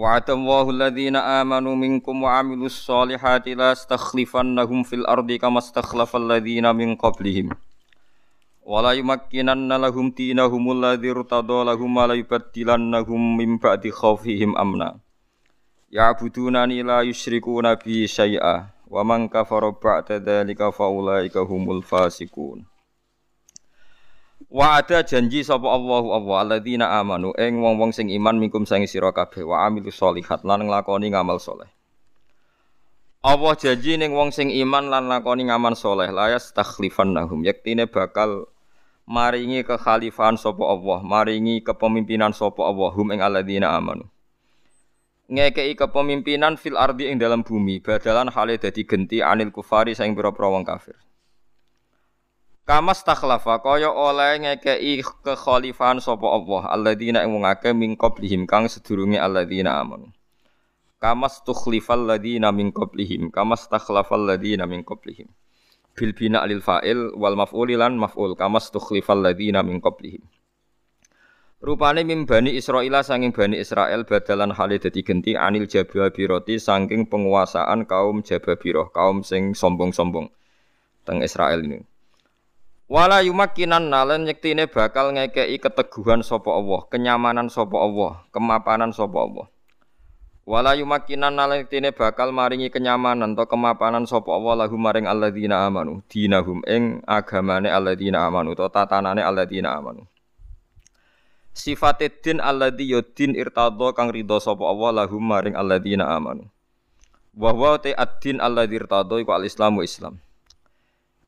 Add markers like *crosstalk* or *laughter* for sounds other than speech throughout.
وعد الله الذين آمنوا منكم وعملوا الصالحات لا استخلفنهم في الأرض كما استخلف الذين من قبلهم. ولا يمكنن لهم دينهم الذي ارتضى لهم ولا يبدلنهم من بعد خوفهم أمنا. يعبدونني لا يشركون بي شيئا ومن كفر بعد ذلك فأولئك هم الفاسقون. Wa ada janji sapa Allahu Allah alladzina amanu ing wong-wong sing iman minkum sang sira kabeh wa amilus solihat lan nglakoni ngamal soleh. Allah janji ning wong sing iman lan lakoni ngamal soleh layas takhlifannahum yektine bakal maringi kekhalifahan sapa Allah, maringi kepemimpinan sapa Allah hum ing alladzina amanu. Ngekei kepemimpinan fil ardi ing dalam bumi badalan hale dadi genti anil kufari saing pira-pira wong kafir. Kamas takhlafa kaya oleh ngekei kekhalifahan sapa Allah alladzina ing min qablihim kang sedurunge alladzina amanu. Kamas tukhlifal ladzina min qablihim kamas takhlafal ladzina min qablihim. Bil bina lil fa'il wal maf'ul lan maf'ul kamas tukhlifal ladzina min qablihim. Rupane mim bani Israila sanging bani Israel badalan hale dadi genti anil jababiroti saking penguasaan kaum jababiroh, kaum sing sombong-sombong teng Israel ini. Wala yumakkinan nalen nyektine bakal ngekei keteguhan sapa Allah, kenyamanan sapa Allah, kemapanan sapa Allah. Wala yumakkinan nalen nyektine bakal maringi kenyamanan atau kemapanan sapa Allah lahum maring alladzina amanu, dinahum ing agamane alladzina amanu atau tatanane alladzina amanu. Sifate din alladzi yudin irtadha kang ridho sapa Allah lahum maring alladzina amanu. Wa huwa ta ad-din alladzi irtadha iku al-islamu Islam.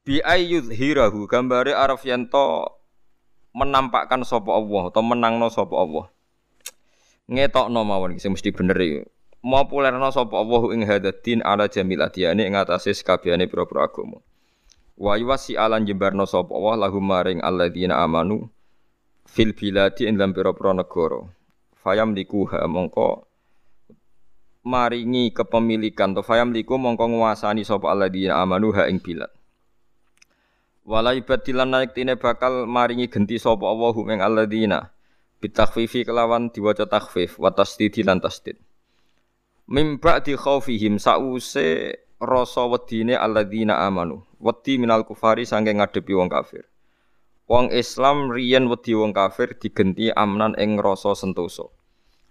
Bi ayyudhirahu gambare araf yanto menampakkan sapa Allah atau menangno sapa Allah. Ngetokno mawon sing mesti bener iki. Populerno sapa Allah ing hadatin ala jamil adiyane ing atase sakabehane pira-pira agama. Wa yuwasi alan jembarno sapa Allah lahum maring alladzina amanu fil biladi ing dalam pira-pira negara. Fayam likuha mongko maringi kepemilikan to fayam liku mongko nguasani sapa alladzina amanu ha ing bilad Wala ibadilan naik tine bakal maringi genti sapa Allah ing alladzina bitakhfifi kelawan diwaca takhfif wa tasdid lan tasdid. Mim ba'di khaufihim sause rasa wedine alladzina amanu. Wedi minal kufari saking ngadepi wong kafir. Wong Islam riyen wedi wong kafir digenti amnan ing rasa sentosa.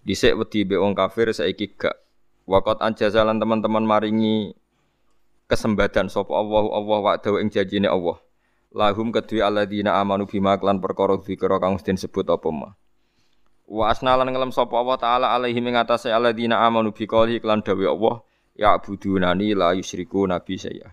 Dhisik wedi be wong kafir saiki gak. Waqat anjazalan teman-teman maringi kesembadan sapa Allah Allah wa'dahu ing janjine Allah lahum kedue alladzina amanu bima klan perkara dzikra kang mesti sebut apa ma? Wa asnalan ngelem sapa Allah taala alaihi ing atase alladzina amanu bi qouli klan dawe Allah ya budunani la yusyriku nabi saya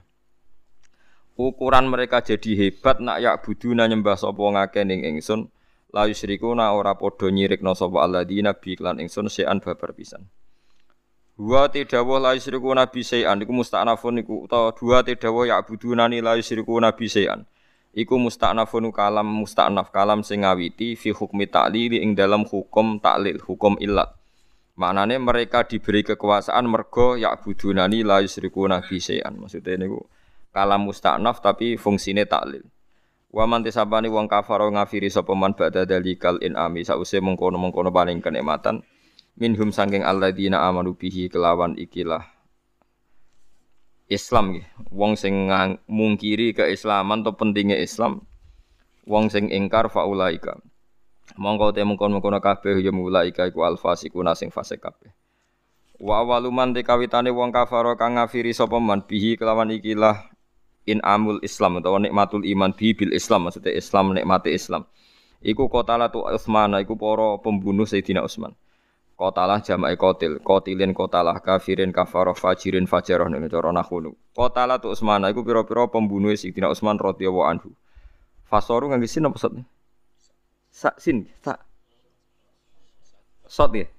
ukuran mereka jadi hebat nak ya buduna nyembah sapa ngake ning ingsun la yusyriku na ora padha nyirikna sapa alladzina bi klan ingsun sean babar pisan. Dua tidawah la yusyriku nabi sayan iku musta'nafun iku utawa dua tidawah ya budunani la yusyriku nabi sayan iku musta'nafun kalam musta'naf kalam sing ngawiti fi hukmi ta'lili ing dalam hukum taklil hukum illat maknane mereka diberi kekuasaan mergo ya budunani la yusyrikuna bi syai'an. Maksudnya niku kalam musta'naf tapi fungsine taklil wa man tisabani wong kafaro ngafiri sapa man ba'da dalikal inami sause mengkono-mengkono paling kenikmatan minhum sangking alladzina amanu bihi kelawan ikilah Islam nggih. Wong sing mungkiri keislaman atau pentingnya Islam, wong sing ingkar faulaika. Mongko te mengkon-mengkon kabeh ya mulaika iku alfasikuna sing fasik kabeh. Wa awaluman te kawitane wong kafaro kang ngafiri sapa man bihi kelawan ikilah in amul Islam utawa nikmatul iman bi bil Islam maksudnya Islam nikmati Islam. Iku kotala tu Utsman iku para pembunuh Sayyidina Utsman. Kotalah jama'i kotil, kotilin kotalah kafirin kafaroh fajirin fajaroh nih cara nahunu. Kotalah tuh Utsman, aku piro-piro pembunuh Sayyidina Utsman radhiyallahu anhu. Fasoru ngangge sin apa sot? Sa sin, sa. Sot ya.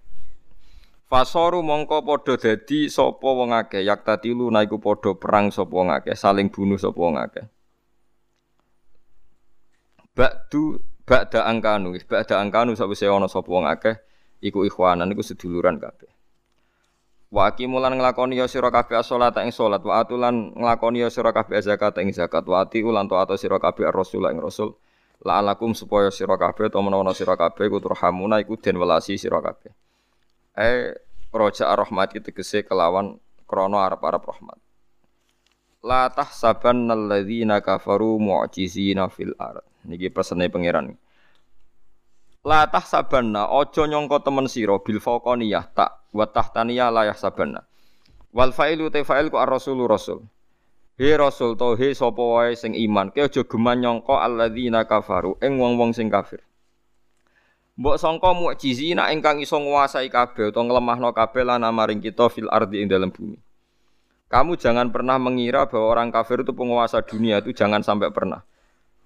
Fasoru mongko padha dadi sapa wong akeh yak tatilu naiku padha perang sapa wong akeh saling bunuh sapa wong akeh Ba'du ba'da angkanu ba'da angkanu sawise ana sapa wong akeh iku ikhwanan iku seduluran kabeh. Wa aqimulan nglakoni ya sira kabeh salat ing salat wa atulan nglakoni ya sira kabeh zakat ing zakat wa ati ulan taat sira kabeh rasul ing rasul. La'alakum supaya sira kabeh utawa menawa sira kabeh iku turhamuna iku den welasi sira kabeh. Eh roja rahmati tegese kelawan krono arab-arab rahmat. La tahsabanna alladzina kafaru mu'jizina fil ard. Niki pesene pangeran la tahsabanna aja nyangka temen sira bil faqaniyah tak wa tahtaniyah la yahsabanna wal fa'ilu te fa'il ku ar-rasulu rasul He rasul to he sapa wae sing iman ke aja geman nyangka alladzina kafaru ing wong-wong sing kafir Mbok sangka mukjizina ingkang iso nguasai kabeh utawa nglemahno kabeh lan maring kita fil ardi ing dalam bumi. Kamu jangan pernah mengira bahwa orang kafir itu penguasa dunia itu jangan sampai pernah.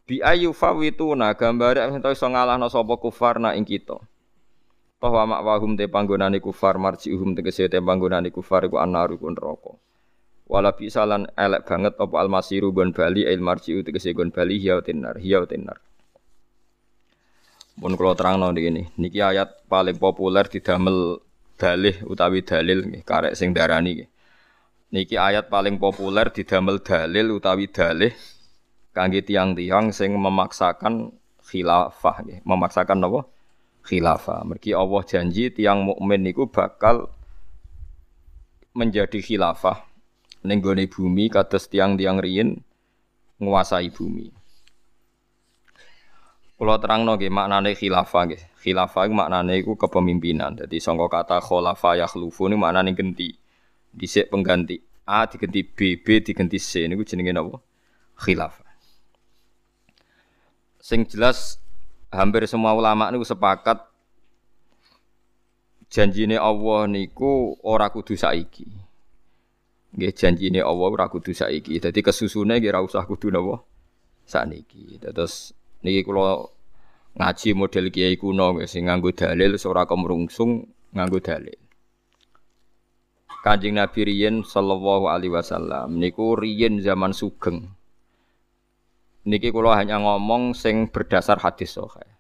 Bi ayu fawituna gambare ento iso ngalahno sapa kufar na ing kita. Bahwa makwahum te panggonane kufar marjiuhum tegese te panggonane kufar iku annaru ku neraka. Wala bisalan elek banget apa almasiru gon bali il marjiu tegese gon bali hiya tinar hiya tinar. Terang nol ini, niki ayat paling populer didamel dalih utawi dalil karek sing darani. Niki ayat paling populer didamel dalil utawi dalih kangge tiang-tiang sing memaksakan khilafah nggih, memaksakan napa? Khilafah. Mergi Allah janji tiang mukmin niku bakal menjadi khilafah ning bumi kados tiang-tiang riyin nguasai bumi. Kalau terang nggih maknane khilafah nggih. Khilafah iku maknane iku kepemimpinan. Jadi sangka kata khulafa yakhlufu niku maknane ganti. Dhisik pengganti. A diganti B, B diganti C niku jenenge napa? Khilafah. Sing jelas hampir semua ulama niku sepakat janjine Allah niku ora kudu saiki. Nggih janjine Allah ora kudu saiki. Dadi kesusune nggih ora usah kudu napa? Sakniki. Terus Niki kula ngaji model kiai kuno sing nganggo dalil ora kemrungsung nganggo dalil. Kanjeng Nabi riyen sallallahu alaihi wasallam niku riyen zaman sugeng. Niki kula hanya ngomong sing berdasar hadis sahih.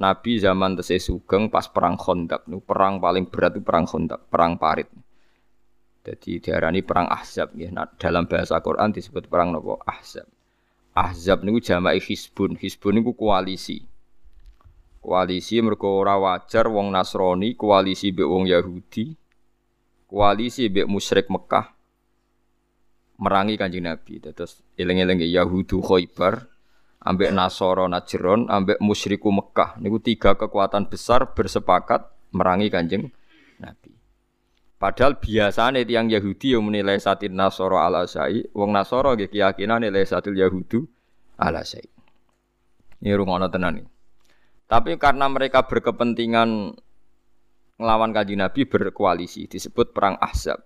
Nabi zaman tesih sugeng pas perang Khandaq, nu perang paling berat itu perang Khandaq, perang parit. Jadi diarani perang Ahzab ya. Nah, dalam bahasa Quran disebut perang nopo Ahzab. Ahzab niku jama'i Hizbun. Hizbun niku koalisi. Koalisi mergo ora wajar wong Nasrani koalisi mbek wong Yahudi. Koalisi mbek musyrik Mekah merangi Kanjeng Nabi. Terus eling-eling Yahudu Khaybar ambek Nasoro Najron ambek musyriku Mekah. Niku tiga kekuatan besar bersepakat merangi Kanjeng Nabi. Padahal biasanya tiang Yahudi yang menilai satin Nasoro ala Syai, wong Nasoro ke keyakinan nilai satil Yahudu ala Syai. Ini rungono tenan ini. Tapi karena mereka berkepentingan ngelawan kaji Nabi berkoalisi disebut perang Ahzab.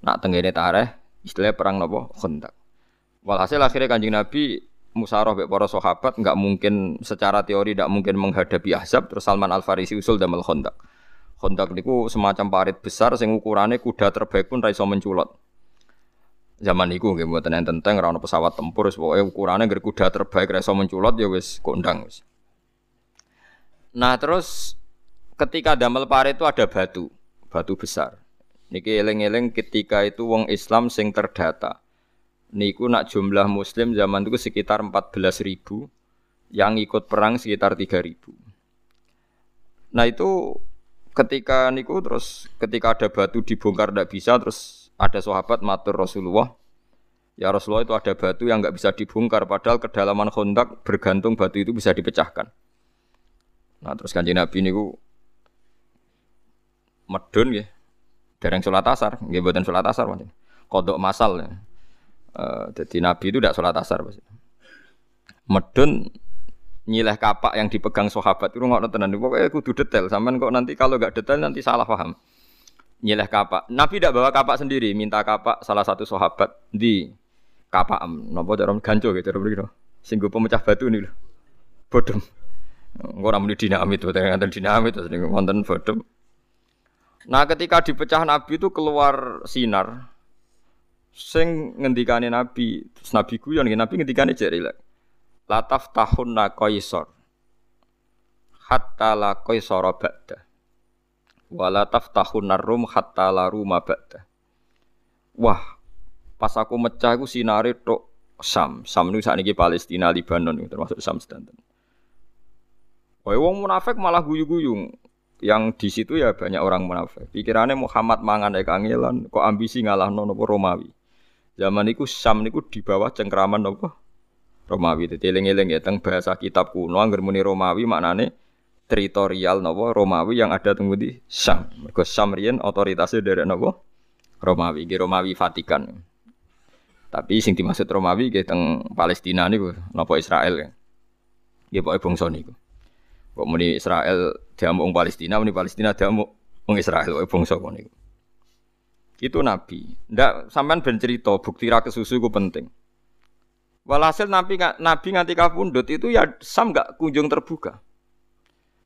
Nak tenggene tareh istilahnya perang nopo Khandaq. Walhasil akhirnya kanjeng Nabi musyawarah be para sahabat nggak mungkin secara teori tidak mungkin menghadapi Ahzab terus Salman Al Farisi usul damel Khandaq. Kontak niku semacam parit besar sing ukurannya kuda terbaik pun raiso menculot. Zaman niku nggih mboten enten tentang ora pesawat tempur wis pokoke ukurane ngger kuda terbaik raiso menculot ya wis kondang wis. Nah, terus ketika damel parit itu ada batu, batu besar. Niki eleng-eleng ketika itu wong Islam sing terdata. Niku nak jumlah muslim zaman itu sekitar 14 ribu, yang ikut perang sekitar 3 ribu. Nah itu ketika niku terus ketika ada batu dibongkar tidak bisa terus ada sahabat matur Rasulullah ya Rasulullah itu ada batu yang nggak bisa dibongkar padahal kedalaman kontak bergantung batu itu bisa dipecahkan nah terus kanjeng Nabi niku medun ya dereng sholat asar nggih buatan sholat asar macam kodok masal. Uh, jadi Nabi itu tidak sholat asar pasti medun nyileh kapak yang dipegang sahabat itu nggak tenan. Pokoknya kudu detail. Sampean kok nanti kalau nggak detail nanti salah paham. Nyileh kapak. Nabi tidak bawa kapak sendiri minta kapak salah satu sahabat di kapak nopo cara ganco gitu cara begitu singgung pemecah batu nih loh bodem. Ora muni dinamit to teng dinamit terus wonten bodem Nah, ketika dipecah Nabi itu keluar sinar. Sing ngendikane Nabi, terus Nabi guyon Nabi ngendikane jari lek. Lataf tahunna qaisar. Hatta la qaisara ba'da. Wala taftahunna rum hatta la ruma ba'da. Wah, pas aku mecah aku sinare tok Sam. Sam saat ini Palestina, Lebanon termasuk Sam sedanten. Wah, wong munafik malah guyu-guyu yang di situ ya banyak orang munafik. Pikirannya Muhammad mangan ek kangelan, kok ambisi ngalah nono Romawi. Zaman itu Sam niku di bawah cengkraman nopo Romawi. Dadi eling-eling ya teng bahasa kitab kuno angger muni Romawi maknane teritorial nopo Romawi yang ada teng di Sam. Mergo Sam riyen otoritasnya dari nopo Romawi, Gi Romawi Vatikan. Tapi sing dimaksud Romawi nggih teng Palestina niku napa Israel. Nggih pokoke bangsa niku. Kok muni Israel diamuk Palestina, muni Palestina diamuk wong Israel wae bangsa kono niku. Itu nabi. Ndak sampean ben cerita bukti ra kesusu ku penting. Walhasil nabi nabi nganti kapundhut itu ya sam gak kunjung terbuka.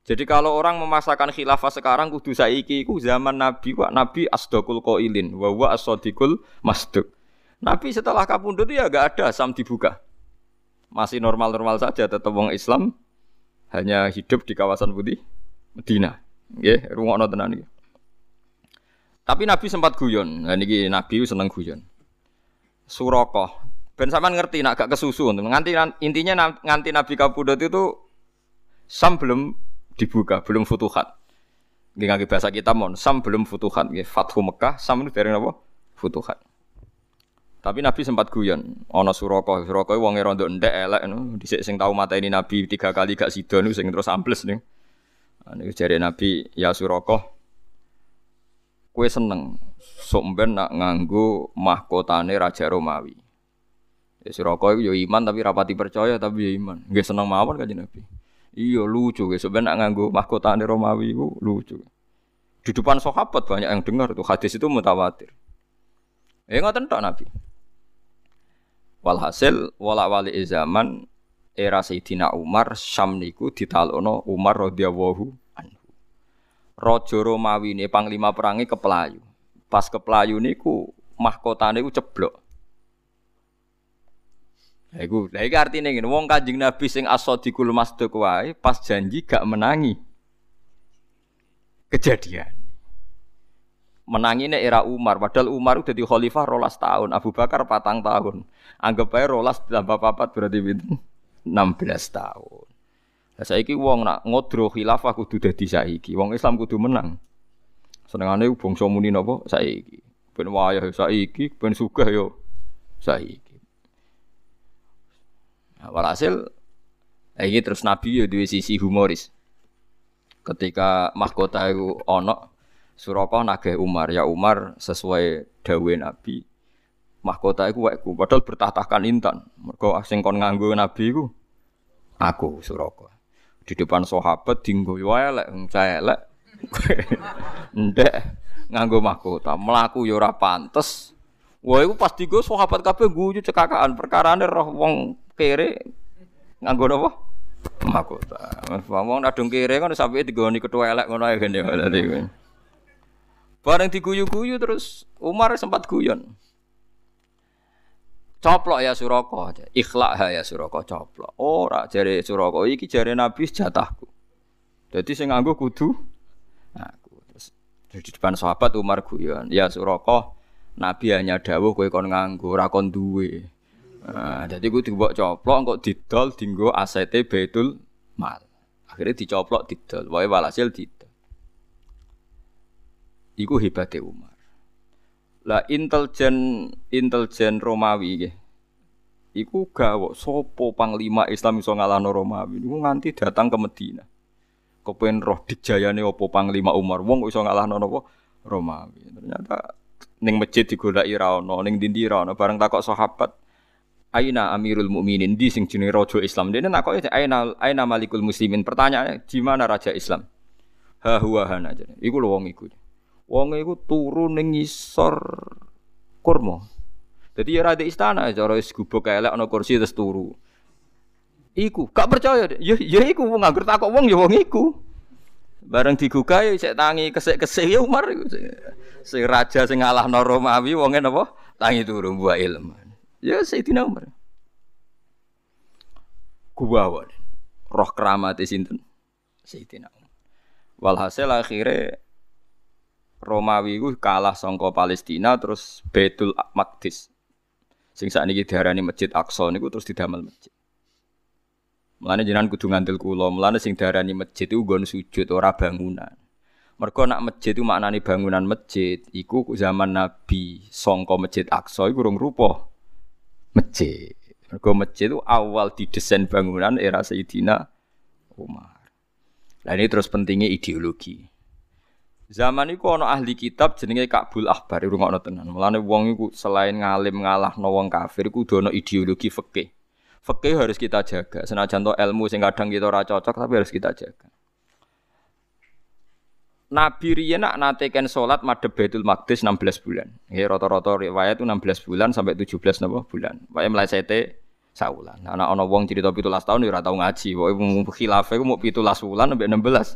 Jadi kalau orang memasakkan khilafah sekarang kudu saiki ku zaman nabi wa nabi asdaqul qailin wa wa as-sadiqul masduq. Nabi setelah kapundhut ya gak ada sam dibuka. Masih normal-normal saja tetap wong Islam hanya hidup di kawasan putih Medina. Nggih, rungokno tenan iki. Tapi Nabi sempat guyon. Nah niki Nabi seneng guyon. Suroko. Ben sampean ngerti nak gak kesusu nganti intinya nganti Nabi kapundhut itu sam belum dibuka, belum futuhat. Nggih bahasa kita mon, sam belum futuhat nggih. Fathu Mekah, sam itu dari napa? Futuhat. Tapi Nabi sempat guyon, ana Suraka, Suraka wonge rondo ndek elek no. Dhisik sing tau mateni Nabi tiga kali gak sida niku sing terus ambles nih. Nah, niku jare Nabi, "Ya Suraka, kowe seneng sok ben nak nganggo mahkotane Raja Romawi." Ya Suraka iku yo iman tapi rapati percaya tapi ya iman. Nggih seneng mawon kanjeng Nabi. Iya lucu guys, sebenarnya nak nganggo mahkotane Romawi itu lucu. Di depan sahabat banyak yang dengar tuh hadis itu mutawatir. Eh ngoten tok Nabi. Walhasil wala wali zaman era Sayyidina Umar Syam niku ditalono Umar radhiyallahu anhu. Raja Romawi ini panglima perangi kepelayu. Pas kepelayu niku mahkotane niku ceblok. Lah iku, lah iki artine ngene, wong Kanjeng Nabi sing as-sadiqul masduq wae pas janji gak menangi. Kejadian menangi ini era Umar. Padahal Umar udah di khalifah rolas tahun, Abu Bakar patang tahun. Anggap aja rolas tambah papat berarti itu 16 tahun. Nah, saiki wong nak ngodro khilafah kudu dadi saiki. Wong Islam kudu menang. Senengane bangsa muni napa saiki. Ben wayah saiki, ben sugih yo saiki. Nah, walhasil ini terus Nabi yo duwe sisi humoris. Ketika mahkota itu ono Suraka nagih Umar, ya Umar sesuai dawe Nabi. Mahkota iku wekku, padahal bertahtakan intan. Mergo sing kon nganggo Nabi iku aku Suraka. Di depan sahabat dinggo elek, saya elek. *laughs* Ndek nganggo mahkota, mlaku yo ora pantes. Wah, iku pas digo sahabat kabeh guyu cekakaan perkarane roh wong kere nganggo napa? Mahkota. Wong nadung kere kan sampe digoni ketua elek ngono gene. Bareng diguyu-guyu terus Umar sempat guyon. Coplok ya Suroko, ikhlak ya Suroko coplok. Ora jare Suroko iki jare Nabi jatahku. Jadi sing nganggo kudu aku. Terus di depan sahabat Umar guyon, ya Suroko Nabi hanya dawuh kowe kon nganggo ora duwe. Nah, jadi gue dibawa coplok kok didol dinggo asete Baitul Mal. Akhirnya dicoplok didol, wae walhasil didol. Iku hebatnya Umar. Lah intelijen intelijen Romawi nggih. Iku gawok sopo panglima Islam iso ngalahno Romawi niku nganti datang ke Medina. Kepen roh dijayane opo panglima Umar wong iso ngalahno napa Romawi. Ternyata ning masjid digolaki ra ono, ning dindi ra ono bareng takok sahabat Aina Amirul Mukminin di sing jenenge raja Islam. Dene nakoke aina aina Malikul Muslimin. Pertanyaannya di mana raja Islam? Ha huwa hana. Iku lho wong iku. Wong iku turu ning ngisor kurma. Dadi ya ada istana cara wis gubuk elek ana kursi terus turu. Iku gak percaya. Ya ya iku wong nganggur takok wong ya wong iku. Bareng digugah ya cek tangi kesik-kesik ya Umar. Sing raja sing ngalahno Romawi wonge napa? Tangi turu buah ilmu. Ya Sayyidina Umar. Kuwawan. Roh keramat sinten? Sayyidina Umar. Walhasil akhirnya Romawi ku kalah songko Palestina terus Betul Maqdis. Sing sakniki diarani Masjid Aqsa niku terus didamel masjid. Mulane jenengan kudu ngandel kula, mulane sing diarani masjid iku nggon sujud ora bangunan. Mergo nak masjid itu maknane bangunan masjid, iku zaman Nabi songko Masjid Aqsa iku urung rupa masjid. Mergo masjid itu awal didesain bangunan era Sayyidina Umar. Nah ini terus pentingnya ideologi. Zaman itu ana ahli kitab jenenge Kabul Ahbar, rungokno tenan. Mulane wong iku selain ngalim ngalahno wong kafir iku kudu ideologi fikih. Fikih harus kita jaga. Senajan to ilmu sing kadang kita ora cocok tapi harus kita jaga. Nabi riyen nak nate ken salat madhep Baitul Maqdis 16 bulan. Ya rata-rata riwayat itu 16 bulan sampai 17 napa bulan. Wae mlesete saulan. Nah, ana wong cerita 17 tahun ya ora tau ngaji. Pokoke khilafah iku mau 17 bulan sampai 16 bulan.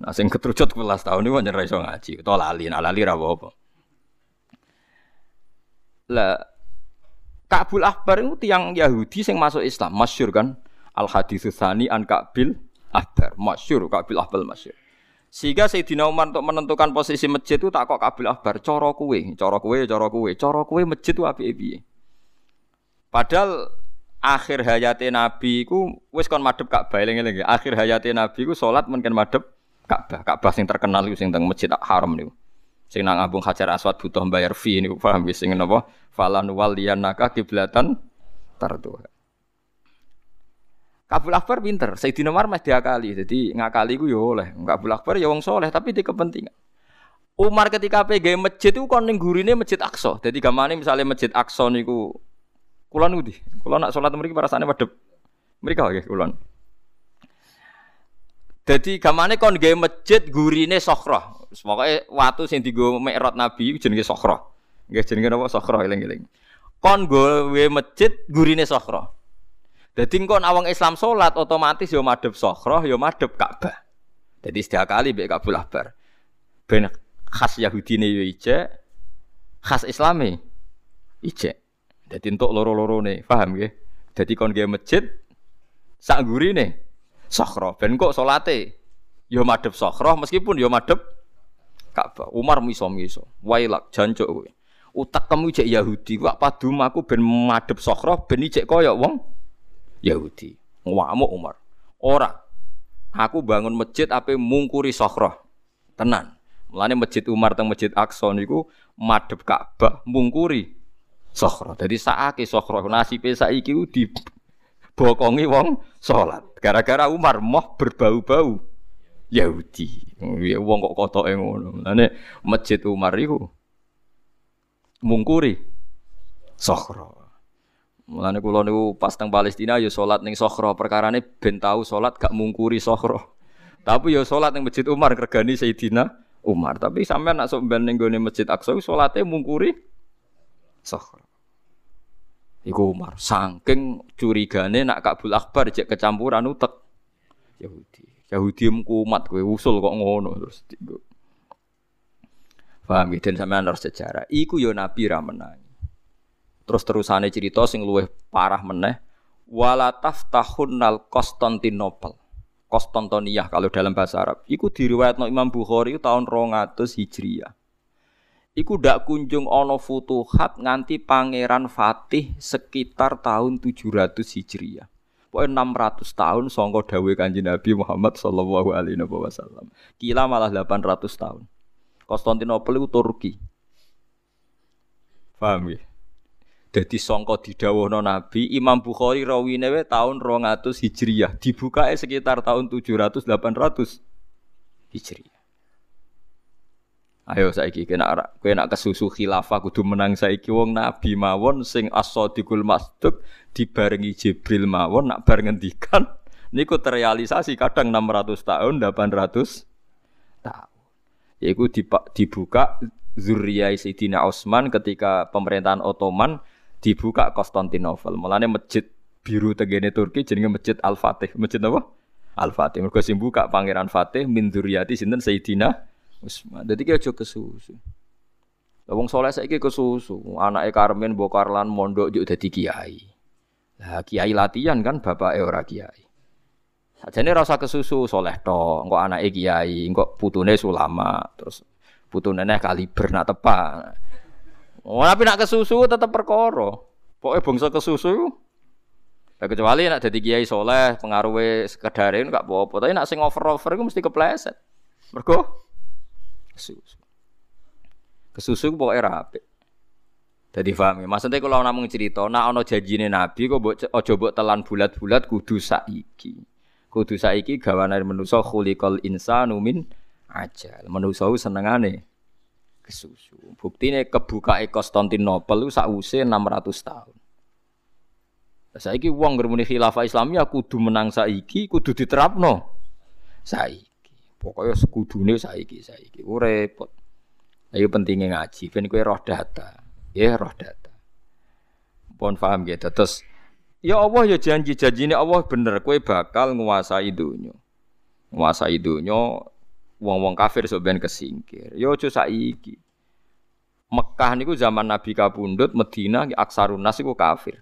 Nah, sing ketrucut 17 tahun iki pancen ngaji. Utawa lali, nah lali ra apa-apa. Lah Ka'bul Ahbar itu tiang Yahudi sing masuk Islam, masyur kan? Al hadis tsani an Ka'bil Ahbar, masyur Ka'bil Ahbar masyur. Sehingga Sayyidina Umar untuk menentukan posisi masjid itu tak kok Ka'bil Ahbar, coro kue, coro kue, coro kue, coro kue masjid itu api api. Padahal akhir hayatnya Nabi ku wis kon madhep Ka'bah eling-eling. Akhir hayatnya Nabi ku salat mungkin madhep Ka'bah. Ka'bah sing terkenal iku sing teng Masjid Haram niku. Sing nang ngabung Hajar Aswad butuh bayar fee niku paham wis sing napa? falan waliyanaka kiblatan tarduha. Kabul Akbar pinter, Sayyidina Umar mesti diakali. Jadi ngakali ku yo oleh. Kabul Akbar ya wong soleh tapi di kepentingan. Umar ketika PG masjid itu kon gurine Masjid Aqsa. Jadi gamane misalnya Masjid Aqsa niku kula nudi. Kula nak salat mriki rasane madhep. Mriki nggih kula. Jadi gamane kon gawe masjid gurine Sokhra. Pokoke watu sing dienggo Mi'raj Nabi jenenge Sokhra. Nggih jenenge napa Sokhra eling-eling. Kon gawe masjid gurine Sokhra. Dadi kon awang Islam salat otomatis yo madhep Sokhra, yo madhep Ka'bah. Jadi setiap kali mbek Kabul Ahbar. Ben khas Yahudi ne yo ije, khas Islami ije. Dadi entuk loro ne, paham nggih? Dadi kon gawe masjid sak gurine Sokhra. Ben kok salate? Yo madhep Sokhra meskipun yo madhep Ka'bah. Umar miso-miso. Wailak jancuk kowe. Utak kamu cek Yahudi kok padu aku ben madhep sokro ben cek koyok wong Yahudi. Ngamuk Umar. Ora. Aku bangun masjid apa mungkuri sokro tenan. Mulane masjid Umar teng masjid Aqsa niku madhep Ka'bah mungkuri sokro jadi saake sokro nasibe saiki di bokongi wong salat gara-gara Umar moh berbau-bau Yahudi ya wong kok kotoke ngono mulane masjid Umar iku mungkuri sokhro. Mulane kula niku pas teng Palestina ya salat ning sokhro, perkarane ben tau salat gak mungkuri sokhro. Tapi ya salat ning Masjid Umar regani Sayyidina Umar. Tapi sampean nak sok ben ning gone Masjid Aqsa salate mungkuri sokhro. Iku Umar saking curigane nak Kabul Akbar cek kecampuran utek Yahudi. Yahudi mkumat kowe usul kok ngono terus Paham ya? Dan harus sejarah. Iku yo Nabi ra. Terus terusane cerita sing luwih parah meneh. Wala taftahunnal Konstantinopel. Konstantiniyah kalau dalam bahasa Arab. Iku diriwayatno Imam Bukhari tahun 200 Hijriah. Iku ndak kunjung ono futuhat nganti Pangeran Fatih sekitar tahun 700 Hijriah. Pokoknya 600 tahun songko dawe kanji Nabi Muhammad Sallallahu Alaihi Wasallam. Kila malah 800 tahun. Konstantinopel itu Turki. Paham ya? Jadi songko didhawuhna Nabi, Imam Bukhari rawine we tahun 200 Hijriah, dibuka sekitar tahun 700 800 Hijriah. Ayo saiki kena kowe nak kesusu khilafah kudu menang saiki wong nabi mawon sing as-sadiqul masduq dibarengi Jibril mawon nak bar ngendikan *laughs* niku terrealisasi kadang 600 tahun 800 tahun yaitu dibuka Zuriyah Sayyidina Utsman ketika pemerintahan Ottoman dibuka Konstantinopel. Mulane masjid biru tegene Turki jenenge Masjid Al-Fatih. Masjid apa? Al Fatih. Mergo sing buka Pangeran Fatih min dzurriyyati sinten Sayyidina Utsman. Dadi ki aja kesusu. Soleh saiki kesusu, anake Karmen Bokarlan mondok yo dadi kiai. Lah kiai latihan kan bapak ora kiai. Sajane rasa kesusu soleh to, engko anake kiai, engko putune sulama, terus putune neh kaliber nak tepak. Oh, tapi nak kesusu tetep perkara. Pokoke bangsa kesusu Nah, kecuali nak jadi kiai soleh, pengaruhnya sekedarin gak apa-apa. Tapi nak sing over-over itu mesti kepleset. Mergo kesusu. Kesusu pokoknya rapi. Jadi paham ya. Maksudnya kalau namung cerita, nak ono janjine Nabi kok mbok aja mbok telan bulat-bulat kudu saiki. Kudu saiki gawane manusa khuliqal insanu min ajal. Manusa senengane kesusu. Buktine kebuka Konstantinopel sakwise 600 tahun. Saiki wong ngermuni khilafah Islamiyah kudu menang saiki, kudu diterapno saiki. Pokoknya sekudune saiki saiki. Ku repot. Ayo pentingnya ngaji, ben kowe roh data. Ya roh data. Pun paham gitu. Terus ya Allah ya janji janjine Allah bener kowe bakal nguasai dunya. Nguasai dunya wong-wong kafir sok ben kesingkir. Ya aja saiki. Mekah niku zaman Nabi kabundut, Medina aksarun nas iku kafir.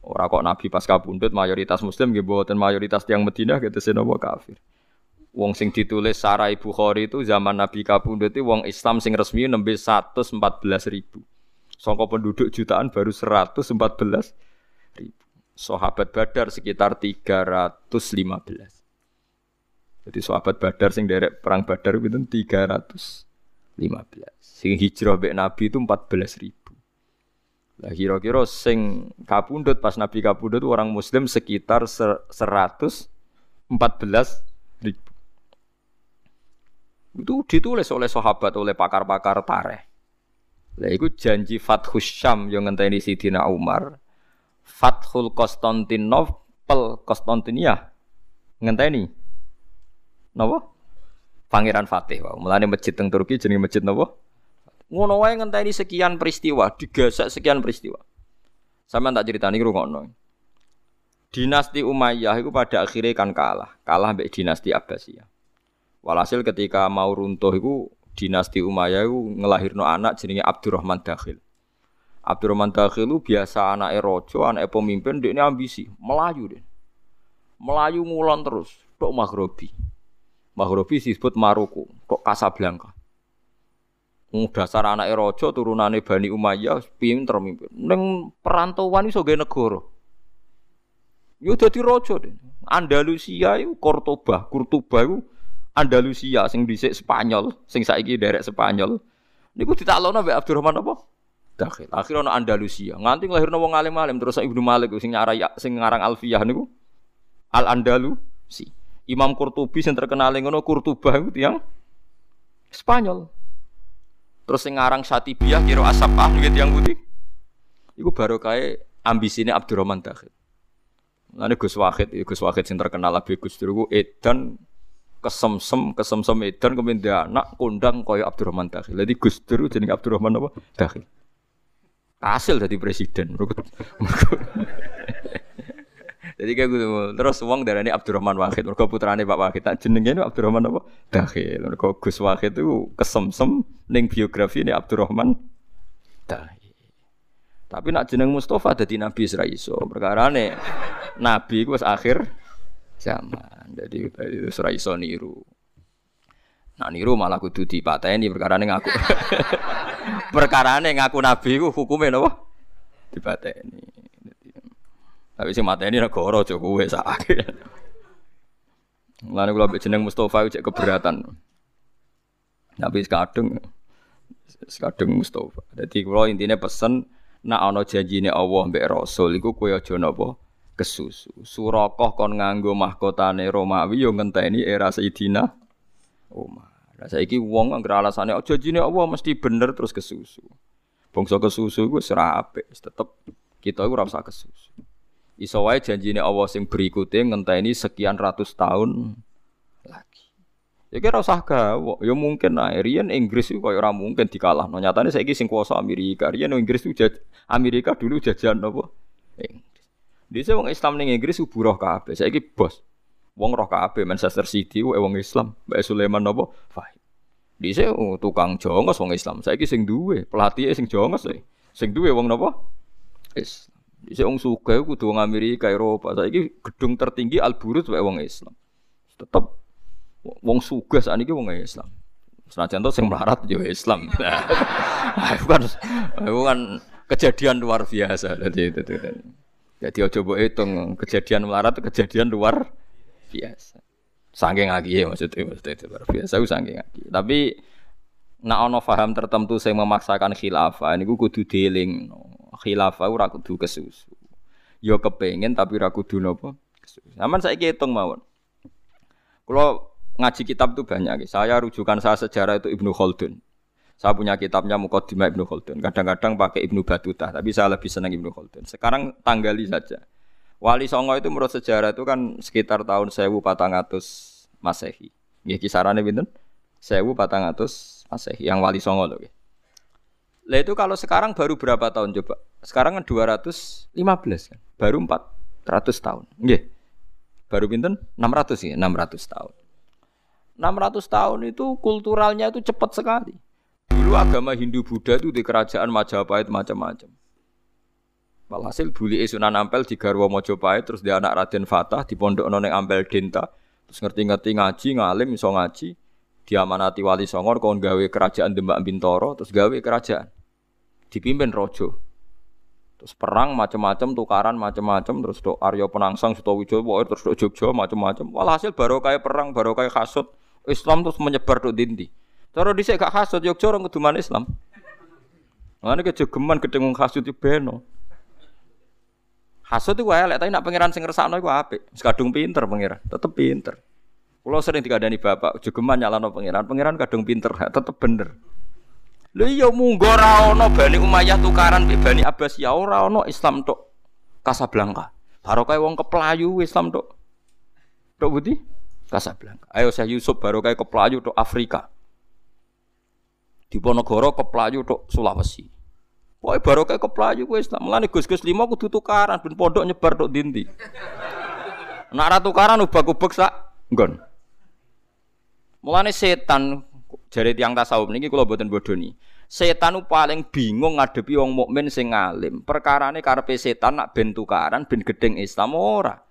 Ora kok Nabi pas kabundut mayoritas muslim nggih mayoritas tiang Madinah gitu senapa kafir. Wong sing ditulis Sarai Bukhari itu zaman Nabi kabundut itu wong Islam sing resmi nembe 114 ribu. Songko penduduk jutaan baru 114 ribu. Sahabat Badar sekitar 315. Jadi sahabat Badar sing derek perang Badar itu 315. Sing hijrah mbek Nabi itu 14 ribu. Lah kira-kira sing kapundut pas Nabi kapundut orang muslim sekitar 114 ribu. Itu ditulis oleh sahabat oleh pakar-pakar tareh. Lah iku janji Fathus Syam yang ngenteni Sidina Umar. Fathul Konstantinopel Konstantinia ngenteni. Napa? Pangeran Fatih. Wow. Mulane masjid teng Turki jenenge masjid napa? Ngono wae ngenteni sekian peristiwa, digasak sekian peristiwa. Sampeyan tak critani ngrungokno. Dinasti Umayyah itu pada akhirnya kan kalah, kalah mbek dinasti Abbasiyah. Walhasil ketika mau runtuh itu dinasti Umayyah itu ngelahirno anak jenenge Abdurrahman Dakhil. Abdurrahman Dakhil itu biasa anak rojo, anak pemimpin, dia ini ambisi, melayu deh. Melayu ngulon terus, tok Maghrobi. Maghrobi disebut Maroko, tok Casablanca. dasar anak raja turunane Bani Umayyah pinter mimpin. Ning perantauan iso gawe negara. Yo dadi raja deh. Andalusia iku Cordoba, Cordoba iku Andalusia sing dhisik Spanyol, sing saiki derek Spanyol. Niku ditaklono mbek Abdurrahman apa? Dakhil. Akhirnya ana Andalusia. Nganti nglahirno wong alim-alim terus Ibnu Malik sing nyarai sing ngarang Alfiyah niku Al Andalusi. Imam Qurtubi sing terkenal ngono Qurtubah iku tiyang Spanyol. Terus sing ngarang Satibiyah kira asapah gitu yang putih. Iku baru kae ambisine Abdurrahman Dakhil. Lalu Gus Wahid, Gus Wahid sing terkenal lebih Gus Dur edan kesemsem kesemsem edan kemudian anak kondang kaya Abdurrahman Dakhil. Jadi Gus Dur jenenge Abdurrahman apa? Dakhil. Hasil jadi presiden. *laughs* Jadi kayak gitu. Terus uang dari ini Abdurrahman Wahid. Mereka putrane Pak Wahid. Tak jenengnya Abdurrahman apa? Dakhil. Mereka Gus Wahid itu kesemsem neng biografi ini Abdurrahman Dakhil. Tapi nak jeneng Mustafa jadi Nabi Israel. Perkara nih Nabi itu akhir zaman. Jadi itu Israel niru. Nah niru malah kudu dipateni perkara nih ngaku. *laughs* perkara nih ngaku Nabi itu hukumnya apa? Dipateni. Tapi si mata ini negara aja kowe sakake. *laughs* Mulane kula mbek jeneng Mustofa cek keberatan. Tapi sekadung sekadung Mustofa. Jadi kula intine pesen nak ana janjine Allah mbek Rasul iku kowe aja napa kesusu. Surakoh kon nganggo mahkotane Romawi yo ngenteni era Sayyidina Umar. Lah saiki wong anggere alasane oh, janjine Allah mesti bener terus kesusu. Bangsa kesusu iku ora apik, tetep kita iku ora kesusu. Iso wae janjine Allah sing berikutnya ngenteni sekian ratus tahun lagi. Ya kira usah gawe, ya mungkin nah riyen Inggris itu kaya ora mungkin dikalah. No nyatane saiki sing kuasa Amerika. Riyen Inggris itu Amerika dulu jajan apa? Inggris. Dise wong Islam ning Inggris buruh kabeh. Saiki bos. Wong roh kabeh Manchester City wae wong Islam. Mbak Sulaiman napa? Fahim. Dise oh, tukang jongos wong Islam. Saiki sing duwe pelatih sing jongos e. Sing duwe wong napa? Islam. Dise wong sugih kudu wong Amerika, Eropa. Saiki gedung tertinggi Al Burj wae wong Islam. Tetep wong sugih sakniki wong Islam. Senajan to sing melarat yo Islam. *laughs* Nah, *laughs* itu kan, itu kan kejadian luar biasa. Jadi itu. Jadi ojo hitung kejadian melarat kejadian luar biasa. Saking lagi ya maksudnya, maksudnya itu luar biasa, saking lagi. Tapi nak ono faham tertentu saya memaksakan khilafah ini gue kudu dealing khilafah ora kudu kesusu. Yo kepengen tapi ora kudu nopo. Aman saya hitung mawon. Kalau ngaji kitab itu banyak. Saya rujukan saya sejarah itu Ibnu Khaldun. Saya punya kitabnya Muqaddimah Ibnu Khaldun. Kadang-kadang pakai Ibnu Batutah, tapi saya lebih senang Ibnu Khaldun. Sekarang tanggali saja. Wali Songo itu menurut sejarah itu kan sekitar tahun 1400 Masehi. Nggih kisarannya pinten? 1400 Masehi yang Wali Songo loh. Lah itu kalau sekarang baru berapa tahun coba? Sekarang kan 215 kan. Baru 400 tahun. Nggih. Baru pinten? 600 ya, 600 tahun. 600 tahun itu kulturalnya itu cepat sekali. Dulu agama Hindu Buddha itu di kerajaan Majapahit macam-macam. Walhasil buli Sunan Ampel di Garwa Mojopahit terus di anak Raden Fatah di pondok noneng Ampel Denta. Terus ngerti-ngerti ngaji ngalim iso ngaji. Diamanati wali songor kon gawe kerajaan Demak Bintoro terus gawe kerajaan. Dipimpin rojo terus perang macam-macam tukaran macam-macam terus do Aryo Penangsang Sutowijowo terus do Jogja macam-macam. Walhasil baru kayak perang baru kayak kasut. Islam terus menyebar do dindi Cara dhisik gak hasud yo cara nguduman Islam. Mane kejogeman gedeng hasud yo beno. Hasud itu elek tapi nak pangeran sing ngersakno iku apik. Kadung pinter pangeran, tetep pinter. Kulo sering dikandani bapak, jogeman nyalano pangeran, pangeran kadung pinter, tetep bener. Lha iya munggo ora ana Bani Umayyah tukaran mbek Bani ya ora ana Islam tok Kasablanka. Barokah wong keplayu Islam tok. Tok budi? Kasablanka. Ayo saya Yusuf barokah keplayu tok Afrika. Diponegoro keplayu tok Sulawesi. Wah baru kayak keplayu gue Islam. Mulane Gus-gus lima kudu tukaran ben pondok nyebar tok dindi. Nak ra tukaran ubah-ubek sak nggon. Mulane setan jari tiang tasawuf niki kula boten bodoni. Setan paling bingung ngadepi wong mukmin sing alim. Perkarane karepe setan nak ben tukaran ben gedeng Islam ora